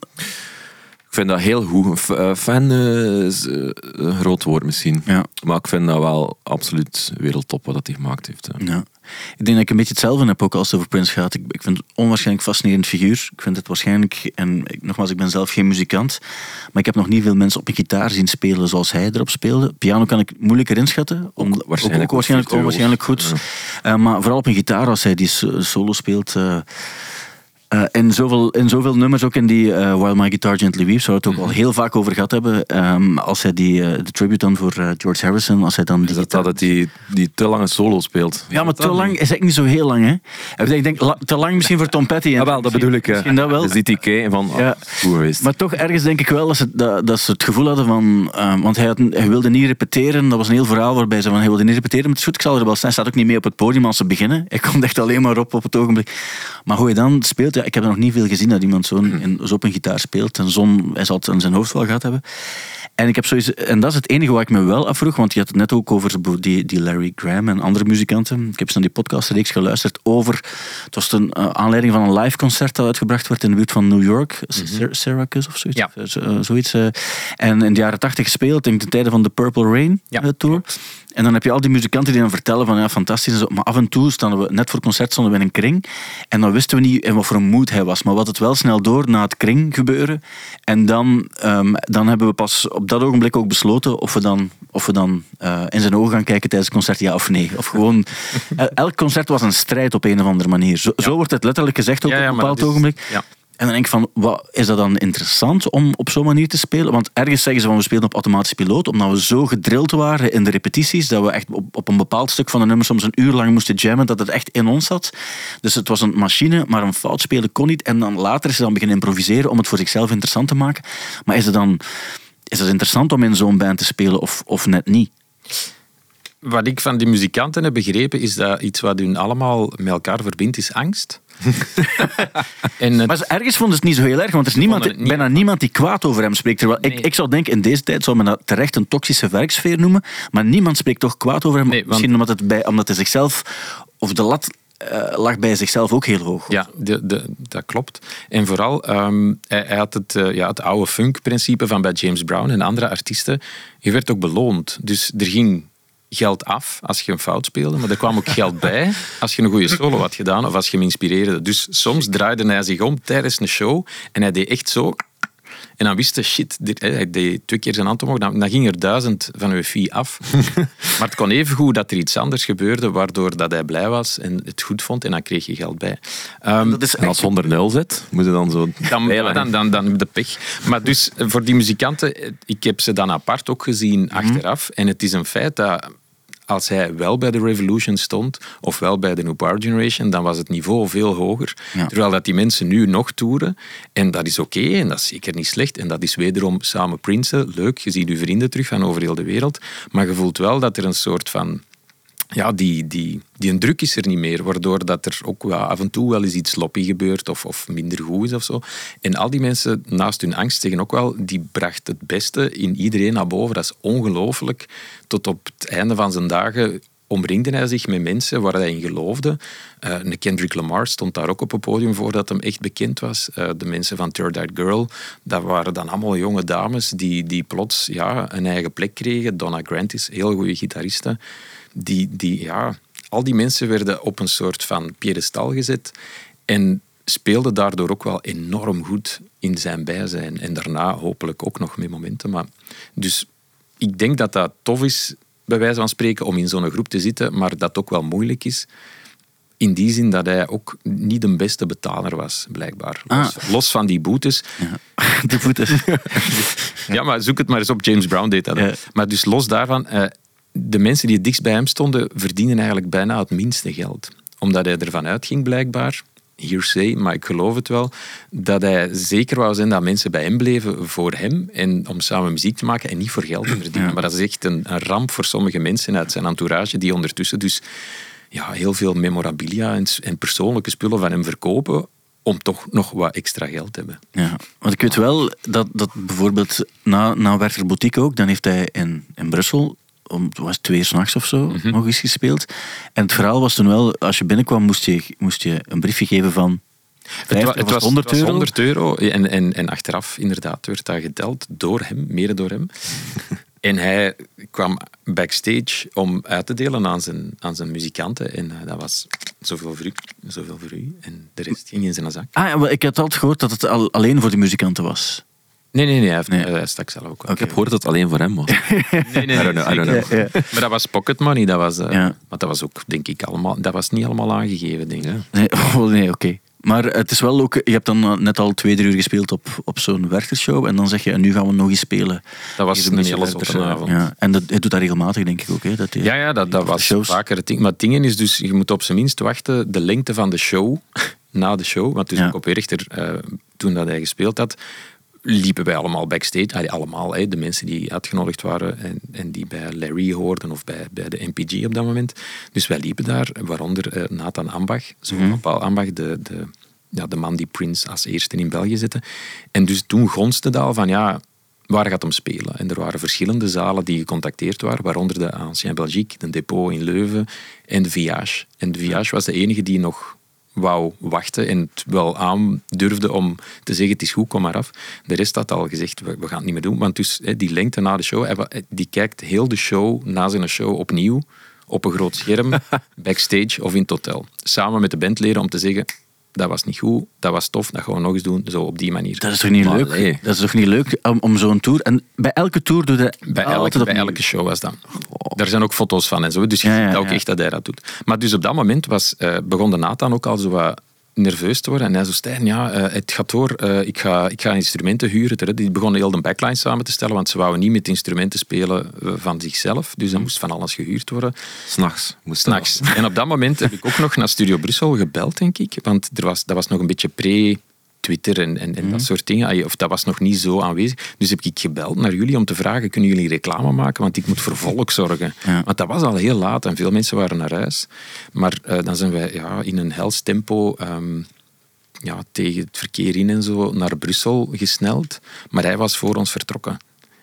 Ik vind dat heel goed. Fan is een groot woord misschien. Ja. Maar ik vind dat wel absoluut wereldtop wat hij gemaakt heeft. Ja. Ik denk dat ik een beetje hetzelfde heb ook als het over Prince gaat. Ik, ik vind het onwaarschijnlijk fascinerend figuur. Ik vind het waarschijnlijk, en ik, nogmaals, ik ben zelf geen muzikant, maar ik heb nog niet veel mensen op een gitaar zien spelen zoals hij erop speelde. Piano kan ik moeilijker inschatten. Om, ook waarschijnlijk, ook, ook waarschijnlijk, onwaarschijnlijk goed. Ja. Uh, maar vooral op een gitaar, als hij die solo speelt... Uh, uh, in, zoveel, in zoveel nummers, ook in die uh, While My Guitar Gently Weeps, waar we het ook al heel vaak over gehad hebben. Um, als hij die, uh, de tribute dan voor George Harrison, als hij dan... Die dat dat hij die te lange solo speelt? Ja, maar te lang is eigenlijk niet zo heel lang, hè. Ik denk, te lang misschien voor Tom Petty. Ja, wel, dat bedoel ik. Misschien dat wel. Dus die TK van, oh, ja. geweest. Maar toch, ergens denk ik wel dat ze, dat, dat ze het gevoel hadden van... Um, want hij, had, hij wilde niet repeteren, dat was een heel verhaal waarbij ze van, hij wilde niet repeteren, maar het is goed, ik zal er wel. Hij staat ook niet mee op het podium als ze beginnen. Hij komt echt alleen maar op op het ogenblik. Maar hoe hij dan speelt, ja, ik heb er nog niet veel gezien dat iemand zo, zo op een gitaar speelt. En zon, hij zal het in zijn hoofd wel gehad hebben. En, ik heb sowieso, en dat is het enige wat ik me wel afvroeg, want je had het net ook over die, die Larry Graham en andere muzikanten. Ik heb eens naar die podcastreeks geluisterd over... Het was een uh, aanleiding van een live concert dat uitgebracht werd in de buurt van New York. Mm -hmm. Syracuse of zoiets. Ja. Uh, zoiets uh, en in de jaren tachtig gespeeld, in de tijden van de Purple Rain ja. Tour. En dan heb je al die muzikanten die dan vertellen van ja, fantastisch. en zo. Maar af en toe stonden we, net voor het concert stonden we in een kring. En dan wisten we niet in wat voor een mood hij was. Maar hadden het wel snel door na het kring gebeuren. En dan, ehm, dan hebben we pas op dat ogenblik ook besloten of we dan, of we dan eh, in zijn ogen gaan kijken tijdens het concert, ja of nee. Of gewoon, (laughs) el- elk concert was een strijd op een of andere manier. Zo, zo wordt het letterlijk gezegd ook Ja, ja, op een bepaald is- ogenblik. En dan denk ik van, wat, is dat dan interessant om op zo'n manier te spelen? Want ergens zeggen ze van, we spelen op automatische piloot, omdat we zo gedrild waren in de repetities, dat we echt op, op een bepaald stuk van de nummer soms een uur lang moesten jammen, dat het echt in ons zat. Dus het was een machine, maar een fout spelen kon niet. En dan later is ze dan beginnen improviseren om het voor zichzelf interessant te maken. Maar is het dan is het interessant om in zo'n band te spelen of, of net niet? Wat ik van die muzikanten heb begrepen, is dat iets wat hun allemaal met elkaar verbindt, is angst. (laughs) en het- Maar ergens vonden ze het niet zo heel erg, want er is niemand, niet- bijna niemand die kwaad over hem spreekt. Terwijl ik, Nee. ik zou denken, in deze tijd zou men dat terecht een toxische werksfeer noemen, maar niemand spreekt toch kwaad over hem. Nee, want- Misschien omdat, het bij, omdat hij zichzelf, of de lat eh, lag bij zichzelf ook heel hoog. Ja, de, de, dat klopt. En vooral, hij, hij had het, eh, ja, het oude funk-principe van bij James Brown en andere artiesten. Je werd ook beloond. Dus er ging geld af als je een fout speelde, maar er kwam ook geld bij als je een goede solo had gedaan of als je hem inspireerde. Dus soms draaide hij zich om tijdens een show en hij deed echt zo. En dan wist hij, shit, hij deed twee keer zijn hand omhoog, dan, dan ging er duizend van uw fee af. (laughs) maar het kon even goed dat er iets anders gebeurde, waardoor dat hij blij was en het goed vond en dan kreeg je geld bij. Ehm, Dat is En als echt- 100 nul zet, moet je dan zo... dan, dan, dan, dan de pech. Maar dus eh, voor die muzikanten, eh, ik heb ze dan apart ook gezien Mhm. achteraf. En het is een feit dat als hij wel bij de Revolution stond, of wel bij de New Power Generation, dan was het niveau veel hoger. Ja. Terwijl dat die mensen nu nog toeren. En dat is oké, en dat is zeker niet slecht. En dat is wederom samen prinsen. Leuk, je ziet je vrienden terug van over heel de wereld. Maar je voelt wel dat er een soort van ja, die, die, die druk is er niet meer, waardoor dat er ook af en toe wel eens iets sloppy gebeurt of, of minder goed is of zo. En al die mensen, naast hun angst, zeggen ook wel, die bracht het beste in iedereen naar boven. Dat is ongelooflijk. Tot op het einde van zijn dagen omringde hij zich met mensen waar hij in geloofde. Een Kendrick Lamar stond daar ook op het podium voor dat hem echt bekend was. Eh, de mensen van Third Eyed Girl, dat waren dan allemaal jonge dames die, die plots ja, een eigen plek kregen. Donna Grant is een heel goede gitariste. Die, die, ja, al die mensen werden op een soort van piedestal gezet en speelden daardoor ook wel enorm goed in zijn bijzijn. En daarna hopelijk ook nog met momenten. Maar, dus ik denk dat dat tof is, bij wijze van spreken, om in zo'n groep te zitten, maar dat ook wel moeilijk is. In die zin dat hij ook niet de beste betaler was, blijkbaar. Los, los van die boetes. (laughs) De voeten. (laughs) Ja, maar zoek het maar eens op. James Brown deed dat. Ja. Maar dus los daarvan, eh, de mensen die het dichtst bij hem stonden, verdienen eigenlijk bijna het minste geld. Omdat hij ervan uitging, blijkbaar, hearsay, maar ik geloof het wel, dat hij zeker wou zijn dat mensen bij hem bleven voor hem en om samen muziek te maken en niet voor geld te verdienen. Maar dat is echt een, een ramp voor sommige mensen uit zijn entourage die ondertussen dus ja, heel veel memorabilia en, en persoonlijke spullen van hem verkopen om toch nog wat extra geld te hebben. Ja, want ik weet wel dat, dat bijvoorbeeld na, na Werther Boutique ook, dan heeft hij in, in Brussel om het was twee uur s'nachts of zo Mhm. nog eens gespeeld. En het verhaal was toen wel, als je binnenkwam moest je, moest je een briefje geven van 50 wa- of 100 het was euro. 100 euro. En, en, en achteraf, inderdaad, werd dat geteld door hem, mede door hem. (laughs) en hij kwam backstage om uit te delen aan zijn, aan zijn muzikanten. En eh, dat was zoveel voor u, zoveel voor u. En de rest ging in zijn zak. Ah, ja, maar ik had altijd gehoord dat het al, alleen voor de muzikanten was. Nee, nee, nee, hij, heeft, Nee. hij stak zelf ook. Ik heb gehoord dat het alleen voor hem was. Nee, nee, nee, I don't know, I don't zeker. know. Ja, ja. Maar dat was pocket money. Dat was, eh, Ja. Maar dat was ook, denk ik, allemaal... Dat was niet allemaal aangegeven, denk ik. Nee, (laughs) oh, nee oké. Maar het is wel ook, je hebt dan eh, net al twee, drie uur gespeeld op, op zo'n werkershow en dan zeg je, en nu gaan we nog eens spelen. Dat was een hele zotte eh, avond. Ja. En dat, hij doet dat regelmatig, denk ik ook. Hè, dat Ja, ja dat, dat was shows. vaker het ding. Maar het ding is dus, je moet op zijn minst wachten de lengte van de show, (laughs) na de show. Want dus Ja. ook op Werchter, eh, toen dat hij gespeeld had, liepen wij allemaal backstage. Allee, allemaal, hè, de mensen die uitgenodigd waren en, en die bij Larry hoorden of bij, bij de MPG op dat moment. Dus wij liepen daar, waaronder eh, Nathan Ambach, van Paul Ambach, de, de, ja, de man die Prince als eerste in België zette. En dus toen gonste het al van, ja, waar gaat hem spelen? En er waren verschillende zalen die gecontacteerd waren, waaronder de Ancien Belgique, de Depot in Leuven en de Viage. En de Viage was de enige die nog wou wachten en het wel aandurfde om te zeggen het is goed, kom maar af. De rest had al gezegd, we, we gaan het niet meer doen. Want dus hè, die lengte na de show, wa- die kijkt heel de show, na zijn show, opnieuw op een groot scherm, (laughs) backstage of in het hotel. Samen met de bandleden om te zeggen, dat was niet goed, dat was tof, dat gaan we nog eens doen, zo op die manier. Dat is toch niet Maar leuk? Dat is toch niet leuk om, om zo'n tour... En bij elke tour doe je Bij elke, bij elke show was dat. Daar zijn ook foto's van en zo. Dus je Ja, ja, ziet ook ja. echt dat hij dat doet. Maar dus op dat moment was, eh, begon de Nathan ook al zo wat nerveus te worden. En hij zo, Stijn, ja, eh, het gaat door. Eh, ik, ga, ik ga instrumenten huren. Die begonnen heel de backline samen te stellen, want ze wouden niet met instrumenten spelen eh, van zichzelf. Dus dan moest van alles gehuurd worden. S'nachts. S'nachts. En op dat moment heb ik ook nog naar Studio Brussel gebeld, denk ik. Want er was, dat was nog een beetje pre... Twitter en, en, en dat soort dingen. Of dat was nog niet zo aanwezig. Dus heb ik gebeld naar jullie om te vragen, kunnen jullie reclame maken? Want ik moet voor volk zorgen. Ja. Want dat was al heel laat en veel mensen waren naar huis. Maar eh, dan zijn wij ja, in een hels tempo ehm, ja, tegen het verkeer in en zo naar Brussel gesneld. Maar hij was voor ons vertrokken.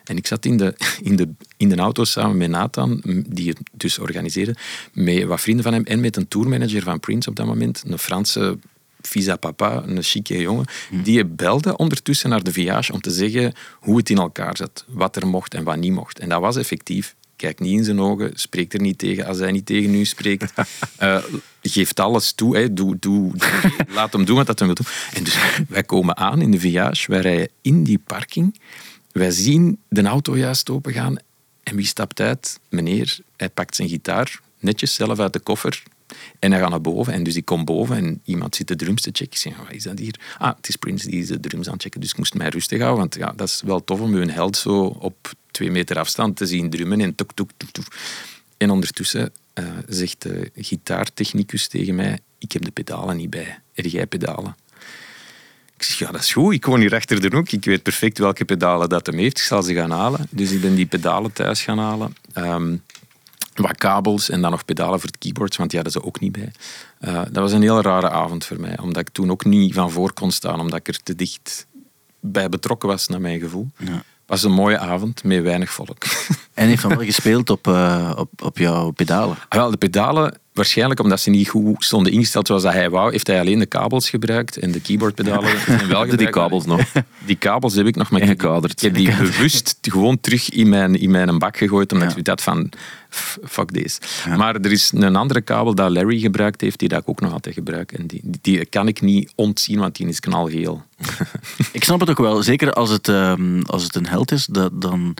En ik zat in de, (laughs) in, de, in de auto samen met Nathan, die het dus organiseerde, met wat vrienden van hem en met een tourmanager van Prince op dat moment, een Franse visa papa, een chique jongen, die belde ondertussen naar de viage om te zeggen hoe het in elkaar zat, wat er mocht en wat niet mocht. En dat was effectief. Kijk niet in zijn ogen, spreekt er niet tegen als hij niet tegen u spreekt. (laughs) Eh, geeft alles toe, hè. Doe, doe, doe- laat hem doen wat dat hij wil doen. En dus wij komen aan in de viage, wij rijden in die parking, wij zien de auto juist opengaan en wie stapt uit? Meneer, hij pakt zijn gitaar netjes zelf uit de koffer en hij gaat naar boven. En dus ik kom boven en iemand zit de drums te checken. Ik zeg, wat is dat hier? Ah, het is Prince die is de drums aan het checken. Dus ik moest mij rustig houden, want ja, dat is wel tof om een held zo op twee meter afstand te zien drummen en tuk, tuk, tuk, tuk. En ondertussen eh, zegt de gitaartechnicus tegen mij, ik heb de pedalen niet bij. Heb jij pedalen? Ik zeg, ja, dat is goed. Ik woon hier achter de hoek. Ik weet perfect welke pedalen dat hem heeft. Ik zal ze gaan halen. Dus ik ben die pedalen thuis gaan halen. Ehm, wat kabels en dan nog pedalen voor het keyboards, want die hadden ze ook niet bij. Eh, dat was een heel rare avond voor mij, omdat ik toen ook niet van voor kon staan, omdat ik er te dicht bij betrokken was, naar mijn gevoel. Ja. Het was een mooie avond met weinig volk. (laughs) En heeft dan wel gespeeld op, eh, op, op jouw pedalen. Ah, Wel, de pedalen, waarschijnlijk omdat ze niet goed stonden ingesteld zoals dat hij wou, heeft hij alleen de kabels gebruikt en de keyboardpedalen zijn wel Die gebruikt. kabels nog. Die kabels heb ik nog maar Ingekaderd. Ik heb die bewust gewoon terug in mijn, in mijn bak gegooid, omdat Ja. ik dacht van, fuck deze. Maar er is een andere kabel dat Larry gebruikt heeft, die dat ik ook nog altijd gebruik. En die, die kan ik niet ontzien, want die is knalgeel. Ik snap het ook wel. Zeker als het, ehm, als het een held is, dat, dan...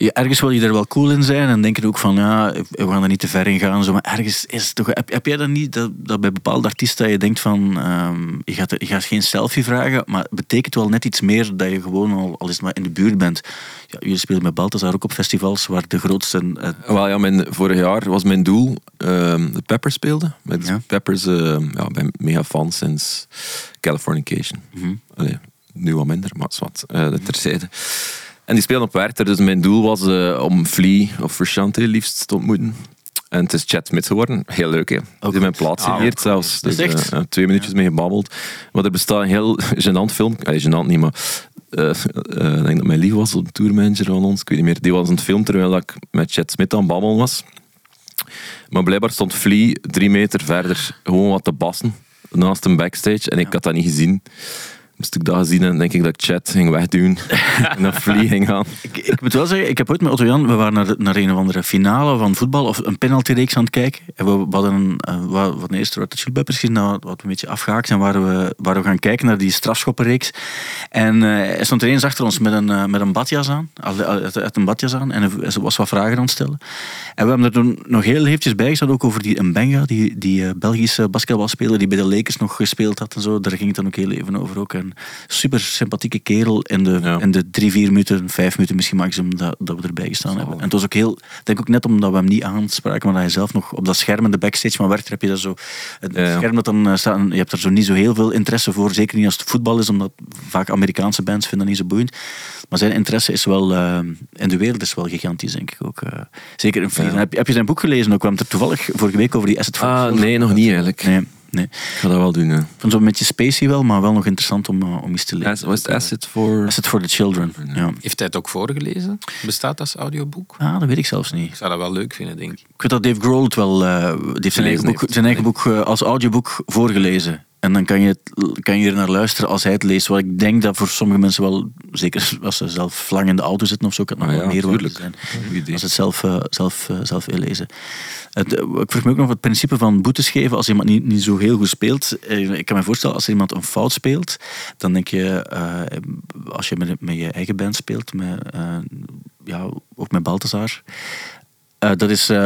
Ja, ergens wil je er wel cool in zijn en denk je ook van, ja, we gaan er niet te ver in gaan. Zo, maar ergens is het toch... Heb, heb jij dat niet, dat, dat bij bepaalde artiesten dat je denkt van, ehm, je, gaat, je gaat geen selfie vragen, maar het betekent wel net iets meer dat je gewoon al, al is het maar in de buurt bent. Ja, jullie spelen met Balthazar ook op festivals waar de grootste... eh, Wel ja, mijn, vorig jaar was mijn doel ehm de Peppers speelde. Met Ja. Peppers, eh, ja, ben mega fan sinds Californication. Allee, nu wat minder, maar zwart, dat terzijde. En die spelen op Werchter, dus mijn doel was eh, om Flea of Frusciante liefst te ontmoeten. En het is Chad Smith geworden. Heel leuk, hè. Die heeft mijn plaats Ah, signeerd zelfs. Dus, echt? eh, twee minuutjes mee gebabbeld. Maar er bestaat een heel (laughs) gênant film. Allee, gênant niet, maar... eh, ik denk dat mijn lief was, een tourmanager van ons. Ik weet niet meer. Die was een film terwijl ik met Chad Smith aan het babbelen was. Maar blijkbaar stond Flea drie meter verder gewoon wat te bassen naast een backstage. En ik had dat niet gezien. Moest ik dat gezien en denk ik dat ik Chat ging wegdoen (laughs) en naar Flea ging gaan. Ik, ik moet wel zeggen, ik heb ooit met Otto Jan, we waren naar, naar een of andere finale van voetbal of een penaltyreeks aan het kijken. En we, we hadden een, uh, we hadden eerst Red Hot Chili Peppers gezien, nou, wat een beetje afgehaakt zijn, waar we, waar we gaan kijken naar die strafschoppenreeks. En uh, hij stond er eens achter ons met een, uh, met een badjas aan, uit, uit een badjas aan, en hij was wat vragen aan het stellen. En we hebben er toen nog heel eventjes bij gestaan, ook over die Mbenga, die, die Belgische basketbalspeler die bij de Lakers nog gespeeld had en zo. Daar ging het dan ook heel even over ook. En super sympathieke kerel in de, ja. in de drie, vier minuten, vijf minuten misschien maximum dat, dat we erbij gestaan hebben. En het was ook heel, denk ook net omdat we hem niet aanspraken, maar dat hij zelf nog op dat scherm in de backstage van werkt, heb je dat zo, het ja, scherm dat dan staat, je hebt er zo niet zo heel veel interesse voor, zeker niet als het voetbal is, omdat vaak Amerikaanse bands vinden dat niet zo boeiend. Maar zijn interesse is wel, uh, in de wereld is wel gigantisch, denk ik ook. Uh, zeker in heb, heb, je zijn boek gelezen ook? We hebben het er toevallig vorige week over die asset Ah, nee, nog niet eigenlijk. Nee. Nee. Ik ga dat wel doen, ja. Ik vond zo'n beetje spacey wel, maar wel nog interessant om, uh, om eens te lezen. As, was het Asset for... Asset for the Children, ja. Heeft hij het ook voorgelezen? Bestaat dat als audioboek? Ah, dat weet ik zelfs niet. Ik zou dat wel leuk vinden, denk ik. Ik weet dat Dave Grohl het wel... Uh, die heeft zijn eigen boek, zijn eigen boek uh, als audioboek voorgelezen. En dan kan je, het, kan je er naar luisteren als hij het leest. Wat ik denk dat voor sommige mensen wel, zeker als ze zelf lang in de auto zitten of zo, kan het nog Ah, wel ja, meer tuurlijk. zijn. Als ze het zelf, uh, zelf, uh, zelf wil lezen. Het, uh, ik vroeg me ook nog het principe van boetes geven als iemand niet, niet zo heel goed speelt. Ik kan me voorstellen, als iemand een fout speelt, dan denk je, eh, als je met, met je eigen band speelt, met, eh, ja, ook met Balthazar, uh, dat is, uh,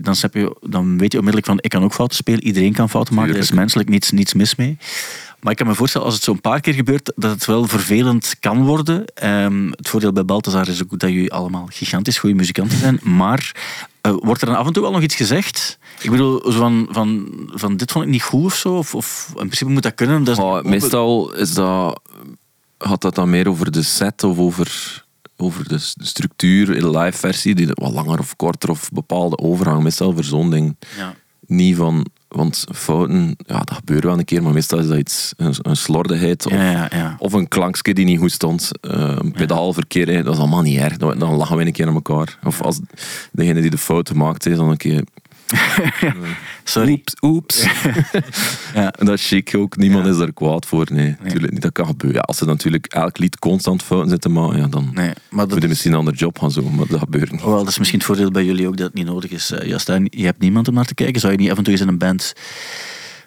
dan, je, dan weet je onmiddellijk van, ik kan ook fouten spelen. Iedereen kan fouten maken. Er is menselijk niets, niets mis mee. Maar ik kan me voorstellen, als het zo'n paar keer gebeurt, dat het wel vervelend kan worden. Um, het voordeel bij Balthazar is ook dat jullie allemaal gigantisch goede muzikanten zijn. (laughs) Maar uh, wordt er dan af en toe wel nog iets gezegd? Ik bedoel, van, van, van dit vond ik niet goed of zo? Of, of in principe moet dat kunnen? Dat is oh, meestal is dat, gaat dat dan meer over de set of over over de structuur in de live versie, die wat langer of korter of bepaalde overgang. Meestal voor zo'n ding ja. niet van, want fouten, ja, dat gebeurt wel een keer, maar meestal is dat iets, een, een slordigheid of, ja, ja, ja. of een klankje die niet goed stond, een pedaalverkeer, dat is allemaal niet erg. Dan, dan lachen we een keer aan elkaar. Of als degene die de fout maakt, is dan een keer. (laughs) Sorry. Oeps, oeps. (laughs) ja. En dat is chic ook. Niemand is daar kwaad voor. Nee, nee. Natuurlijk niet. Dat kan gebeuren. Ja, als ze natuurlijk elk lied constant fouten zitten maken, ja, dan nee, maar dat moet je misschien een ander job gaan zoeken. Maar dat gebeurt niet. Wel, dat is misschien het voordeel bij jullie ook dat het niet nodig is. Uh, je hebt niemand om naar te kijken. Zou je niet af en toe eens in een band...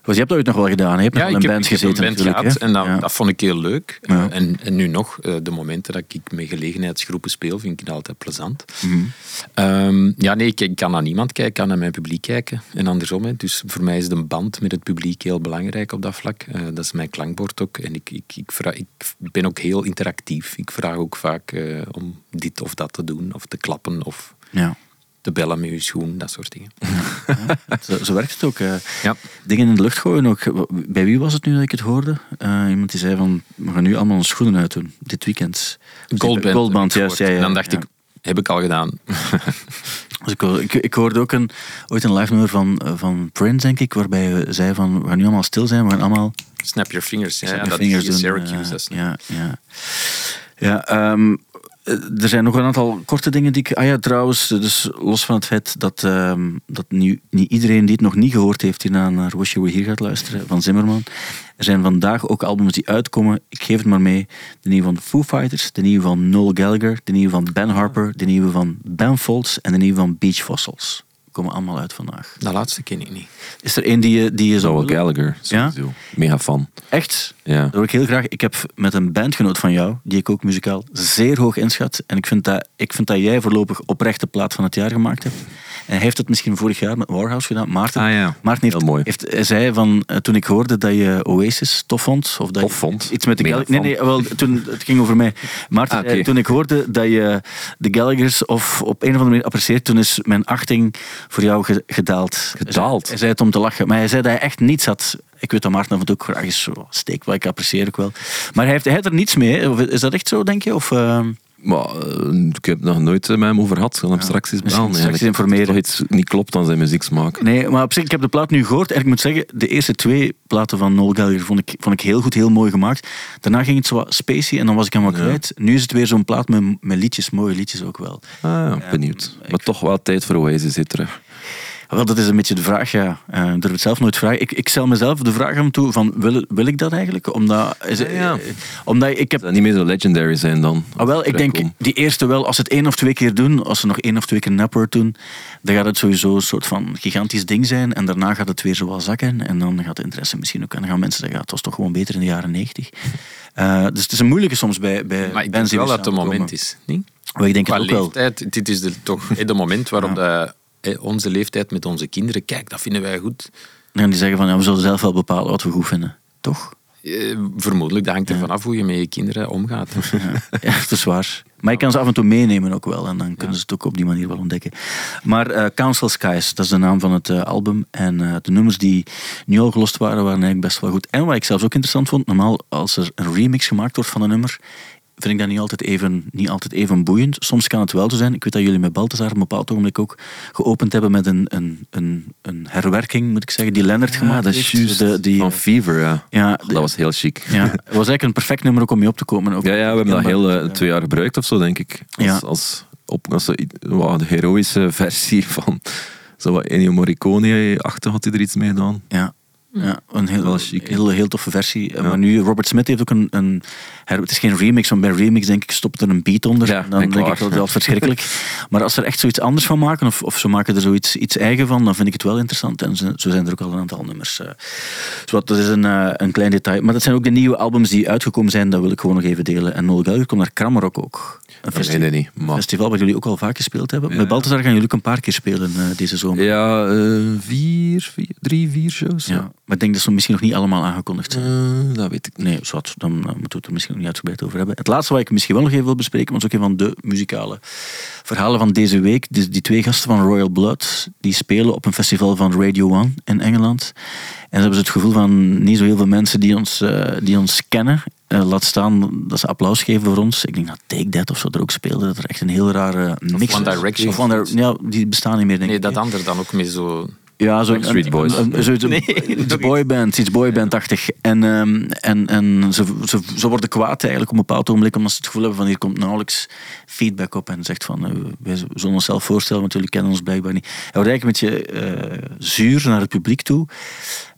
Want je hebt dat ooit nog wel gedaan. Je hebt ja, nog wel in band gezeten band gehad en dat, ja. dat vond ik heel leuk. Ja. Uh, en, en nu nog, uh, de momenten dat ik met gelegenheidsgroepen speel, vind ik dat altijd plezant. Mhm. Mm -hmm. um, ja, nee, ik, ik, kan naar niemand kijken, ik kan naar mijn publiek kijken. En andersom. Hè. Dus voor mij is de band met het publiek heel belangrijk op dat vlak. Uh, dat is mijn klankbord ook. En ik, ik, ik, vraag, ik ben ook heel interactief. Ik vraag ook vaak uh, om dit of dat te doen, of te klappen, of... Ja te bellen met je schoen, dat soort dingen. Ja, zo, zo, werkt het ook. Uh, ja. Dingen in de lucht gooien ook. Bij wie was het nu dat ik het hoorde? Uh, iemand die zei van, we gaan nu allemaal onze schoenen uitdoen, dit weekend. Goldband. Goldband, juist. Ja, ja, en dan dacht ik, heb ik al gedaan. (laughs) dus ik, ik, ik, hoorde ook een, ooit een live nummer van, van Prince, denk ik, waarbij hij zei van, we gaan nu allemaal stil zijn, we gaan allemaal... Snap your fingers. Ja, Snap ja, your dat is Syracuse. Uh, ja, ja. ja um, er zijn nog een aantal korte dingen die ik... Ah ja, trouwens, dus los van het feit dat, um, dat nu, niet iedereen die het nog niet gehoord heeft hierna naar Wish You gaat luisteren, van Zimmerman. Er zijn vandaag ook albums die uitkomen. Ik geef het maar mee. De nieuwe van Foo Fighters, de nieuwe van Noel Gallagher, de nieuwe van Ben Harper, de nieuwe van Ben Folds en de nieuwe van Beach Fossils. Komen allemaal uit vandaag. Dat laatste ken ik niet. Is er één die je, die je zou Noel willen? Gallagher, sowieso. Ja? Mega fan. Echt? Ja. Dat wil ik heel graag. Ik heb met een bandgenoot van jou, die ik ook muzikaal zeer hoog inschat. En ik vind dat, ik vind dat jij voorlopig oprecht de plaat van het jaar gemaakt hebt. Hij heeft het misschien vorig jaar met Warhouse gedaan. Maarten, ah, ja. Maarten heeft, heel mooi. heeft, hij zei van, uh, toen ik hoorde dat je Oasis tof vond. Of dat tof je, vond? Iets met de Gallagher. Nee, nee, wel, toen, het ging over mij. Maarten, ah, okay. toen ik hoorde dat je de Gallaghers of op een of andere manier apprecieert, toen is mijn achting voor jou ge gedaald. Gedaald? Hij zei het om te lachen. Maar hij zei dat hij echt niets had. Ik weet dat Maarten toe ook graag is steek, wat ik apprecieer ook wel. Maar hij heeft, hij heeft er niets mee. Is dat echt zo, denk je? Of, uh... Maar, uh, ik heb nog nooit met hem over gehad. Ik ga hem straks eens bellen. Straks informeren. Als iets niet klopt aan zijn muzieksmaak. Nee, maar op zich, ik heb de plaat nu gehoord. En ik moet zeggen, de eerste twee platen van Noel Gallagher vond ik, vond ik heel goed, heel mooi gemaakt. Daarna ging het zo wat spacey en dan was ik hem wat ja. kwijt. Nu is het weer zo'n plaat met, met liedjes, mooie liedjes ook wel. Ah, ja, benieuwd. Um, maar ik... toch wel tijd voor Oasis zit terug. Wel, dat is een beetje de vraag, ja. Uh, ik durf het zelf nooit vragen. Ik, ik stel mezelf de vraag aan toe van, wil, wil ik dat eigenlijk? Omdat, is, ja, ja. Uh, omdat ik heb... Dat niet meer zo legendary zijn dan. Ah, wel, ik denk, die eerste wel, als ze het één of twee keer doen, als ze nog één of twee keer Napper doen, dan gaat het sowieso een soort van gigantisch ding zijn. En daarna gaat het weer zo wel zakken. En dan gaat de interesse misschien ook... En dan gaan mensen zeggen, ja, het was toch gewoon beter in de jaren negentig. Uh, dus het is een moeilijke soms bij, bij Maar ik denk wel dat het een moment is, niet? Maar ik denk Qua het ook leeftijd, wel. dit is de, toch het moment waarop ja. de, onze leeftijd met onze kinderen, kijk, dat vinden wij goed. En die zeggen van, ja, we zullen zelf wel bepalen wat we goed vinden. Toch? Uh, vermoedelijk, dat hangt er vanaf hoe je met je kinderen omgaat. (laughs) Ja, ja dat is waar. Maar je kan ze af en toe meenemen ook wel. En dan kunnen ja. ze het ook op die manier wel ontdekken. Maar uh, Council Skies, dat is de naam van het uh, album. En uh, de nummers die nu al gelost waren, waren eigenlijk best wel goed. En wat ik zelfs ook interessant vond, normaal als er een remix gemaakt wordt van een nummer, vind ik dat niet altijd, even, niet altijd even boeiend. Soms kan het wel zo zijn. Ik weet dat jullie met Balthazar op een bepaald ogenblik ook geopend hebben met een, een, een, een herwerking, moet ik zeggen, die Lennart gemaakt dat is heeft. juist. De- die, Van Fever, ja. ja, Dat was heel chic. ja, het was eigenlijk een perfect nummer ook om mee op te komen. Ook Ja, ja, we hebben dat heel eh, twee jaar gebruikt of zo, denk ik. Als, Ja. als, op, als de heroïsche versie van zo wat Ennio Morricone-achtig had hij er iets mee gedaan. Ja. Ja, een heel, heel, heel toffe versie. Ja. Maar nu, Robert Smith heeft ook een, een het is geen remix, want bij remix denk ik stopt er een beat onder. Ja, dan denk ik dat wel verschrikkelijk. (laughs) maar als ze er echt zoiets anders van maken, of, of ze maken er zoiets iets eigen van, dan vind ik het wel interessant. En zo, zo zijn er ook al een aantal nummers. eh. Zowat, dat is een, eh, een klein detail. Maar dat zijn ook de nieuwe albums die uitgekomen zijn, dat wil ik gewoon nog even delen. En Noel Gallagher komt naar Krammerok ook. Een Nee, nee. Maar, festival waar jullie ook al vaak gespeeld hebben. Ja. Met Balthazar gaan jullie ook een paar keer spelen eh, deze zomer. ja, vier, vier, drie, vier shows. Ja, maar ik denk dat ze misschien nog niet allemaal aangekondigd zijn. Eh, dat weet ik niet. Nee, zwart, dan eh, moeten we het er misschien nog niet uitgebreid over hebben. Het laatste wat ik misschien wel nog even wil bespreken, was ook een van de muzikale verhalen van deze week. Die, die twee gasten van Royal Blood, die spelen op een festival van Radio One in Engeland. En ze hebben ze het gevoel van niet zo heel veel mensen die ons, eh, die ons kennen. Eh, laat staan dat ze applaus geven voor ons. Ik denk dat Take That of zo er ook speelde. Dat er echt een heel rare mix One was. Direction. Of One ja, die bestaan niet meer, denk Nee, ik. dat hè. ander dan ook met zo... Ja, zo Backstreet een- Boys. een- een- zoiets- Nee, boyband, iets boybandachtig. En, ehm, en, en ze, ze, ze worden kwaad eigenlijk op een bepaald ogenblik, omdat ze het gevoel hebben van hier komt nauwelijks feedback op en zegt van eh, wij zullen onszelf voorstellen, want jullie kennen ons blijkbaar niet. Hij wordt eigenlijk een beetje eh, zuur naar het publiek toe.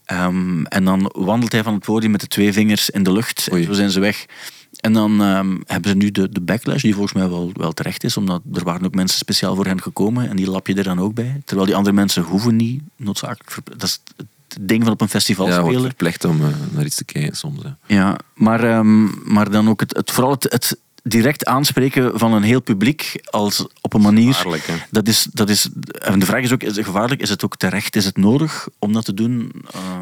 Ehm, en dan wandelt hij van het podium met de twee vingers in de lucht en zo zijn ze weg. En dan ehm, hebben ze nu de, de backlash, die volgens mij wel, wel terecht is, omdat er waren ook mensen speciaal voor hen gekomen en die lap je er dan ook bij. Terwijl die andere mensen hoeven niet noodzakelijk... Dat is het ding van op een festival Ja, spelen. verplicht om eh, naar iets te kijken soms. Hè. Ja, maar, ehm, maar dan ook het, het, vooral het, het direct aanspreken van een heel publiek als op een manier... Gevaarlijk, hè. Dat is, dat is, en de vraag is ook, is het gevaarlijk? Is het ook terecht? Is het nodig om dat te doen?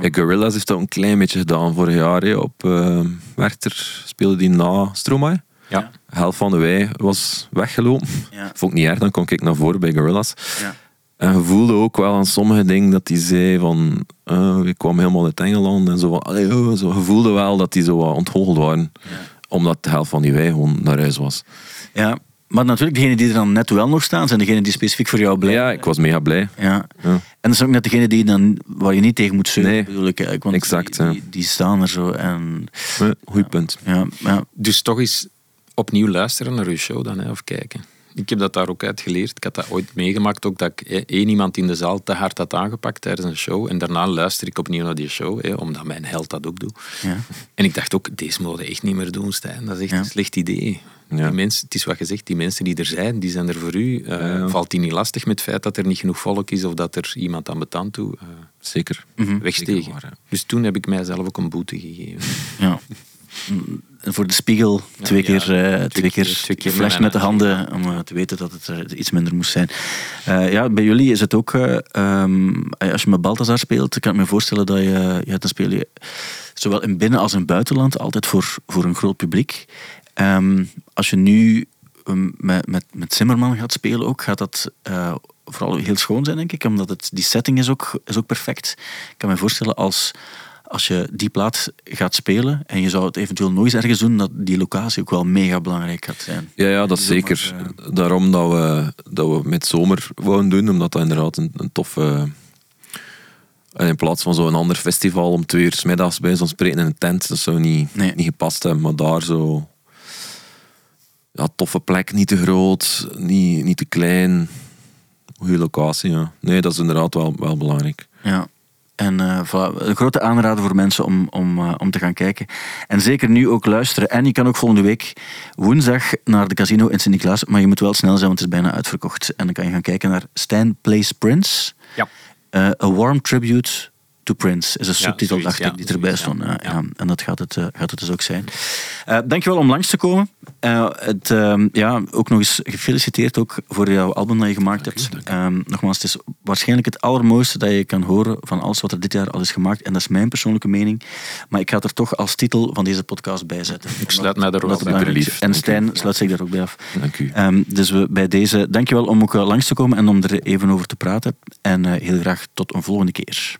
Ja, Gorillaz heeft dat een klein beetje gedaan vorig jaar. Op eh, Werchter speelde die na Stromae. Ja. De helft van de wij was weggelopen. Ja. Vond ik niet erg, dan kon ik naar voren bij Gorillaz. ja. En je voelde ook wel aan sommige dingen dat hij zei van... eh ik kwam helemaal uit Engeland en zo. allee, oh, zo. Je voelde wel dat die zo wat ontgoocheld waren. Omdat de helft van die wij gewoon naar huis was. ja, maar natuurlijk, degenen die er dan net wel nog staan, zijn degenen die specifiek voor jou blijven. Ja, ik was mega blij. Ja. Ja. En dat zijn ook net degenen die dan, waar je niet tegen moet zeuren, Nee, bedoel ik. eigenlijk, Want exact, die, ja. die, die staan er zo. En, Ja, Goed punt. ja, ja, Dus toch eens opnieuw luisteren naar uw show dan, hè, of kijken. Ik heb dat daar ook uit geleerd. Ik had dat ooit meegemaakt ook, dat ik één iemand in de zaal te hard had aangepakt tijdens een show. En daarna luister ik opnieuw naar die show, hè, omdat mijn held dat ook doet. ja. En ik dacht ook, deze we echt niet meer doen, Stijn. Dat is echt Ja. een slecht idee. Ja. Die mensen, het is wat je zegt, die mensen die er zijn, die zijn er voor u. Eh, Ja. Valt die niet lastig met het feit dat er niet genoeg volk is of dat er iemand aan betaald toe eh Zeker. wegstegen. Zeker waar, ja. Dus toen heb ik mijzelf ook een boete gegeven. Ja. (laughs) Voor de spiegel twee ja, keer, eh, twee twee keer, keer- twee keer geflasht met de handen om eh, te weten dat het er iets minder moest zijn. Eh, ja, bij jullie is het ook, eh, ehm, als je met Balthazar speelt, kan ik me voorstellen dat je, ja, dan speel je zowel in binnen- als in buitenland altijd voor, voor een groot publiek. Ehm, als je nu ehm, met, met, met Zimmerman gaat spelen ook, gaat dat vooral heel schoon zijn, denk ik, omdat het, die setting is ook, is ook perfect. Ik kan me voorstellen als als je die plaat gaat spelen en je zou het eventueel nooit ergens doen, dat die locatie ook wel mega belangrijk gaat zijn. Ja, ja, dat zomaar, zeker. Daarom dat we, dat we met zomer wouden doen, omdat dat inderdaad een, een toffe... en in plaats van zo'n ander festival om twee uur 's middags bij zo'n spreken in een tent, dat zou niet, Nee. niet gepast hebben. Maar daar zo... Ja, toffe plek, niet te groot, niet, niet te klein. Goede locatie, ja. Nee, dat is inderdaad wel, wel belangrijk. Ja. En eh, voilà, een grote aanrader voor mensen om, om, eh, om te gaan kijken. En zeker nu ook luisteren. En je kan ook volgende week woensdag naar de casino in Sint-Niklaas. Maar je moet wel snel zijn, want het is bijna uitverkocht. En dan kan je gaan kijken naar Stan Plays Prince. Ja. Eh, A Warm Tribute to Prince is een subtitel, zoiets, dacht ik, die erbij zoiets, stond. ja. Ja. En dat gaat het, eh, gaat het dus ook zijn. Eh dankjewel om langs te komen. Eh, het, ehm, ja, ook nog eens gefeliciteerd ook voor jouw album dat je gemaakt hebt. Ehm, nogmaals, het is waarschijnlijk het allermooiste dat je kan horen van alles wat er dit jaar al is gemaakt. En dat is mijn persoonlijke mening. Maar ik ga het er toch als titel van deze podcast bij zetten. Ik sluit mij er ook bij. lief. En. Stijn sluit zich daar ook bij af. Dank u. Ehm, dus we, bij deze, dankjewel om ook eh, langs te komen en om er even over te praten. En eh, heel graag tot een volgende keer.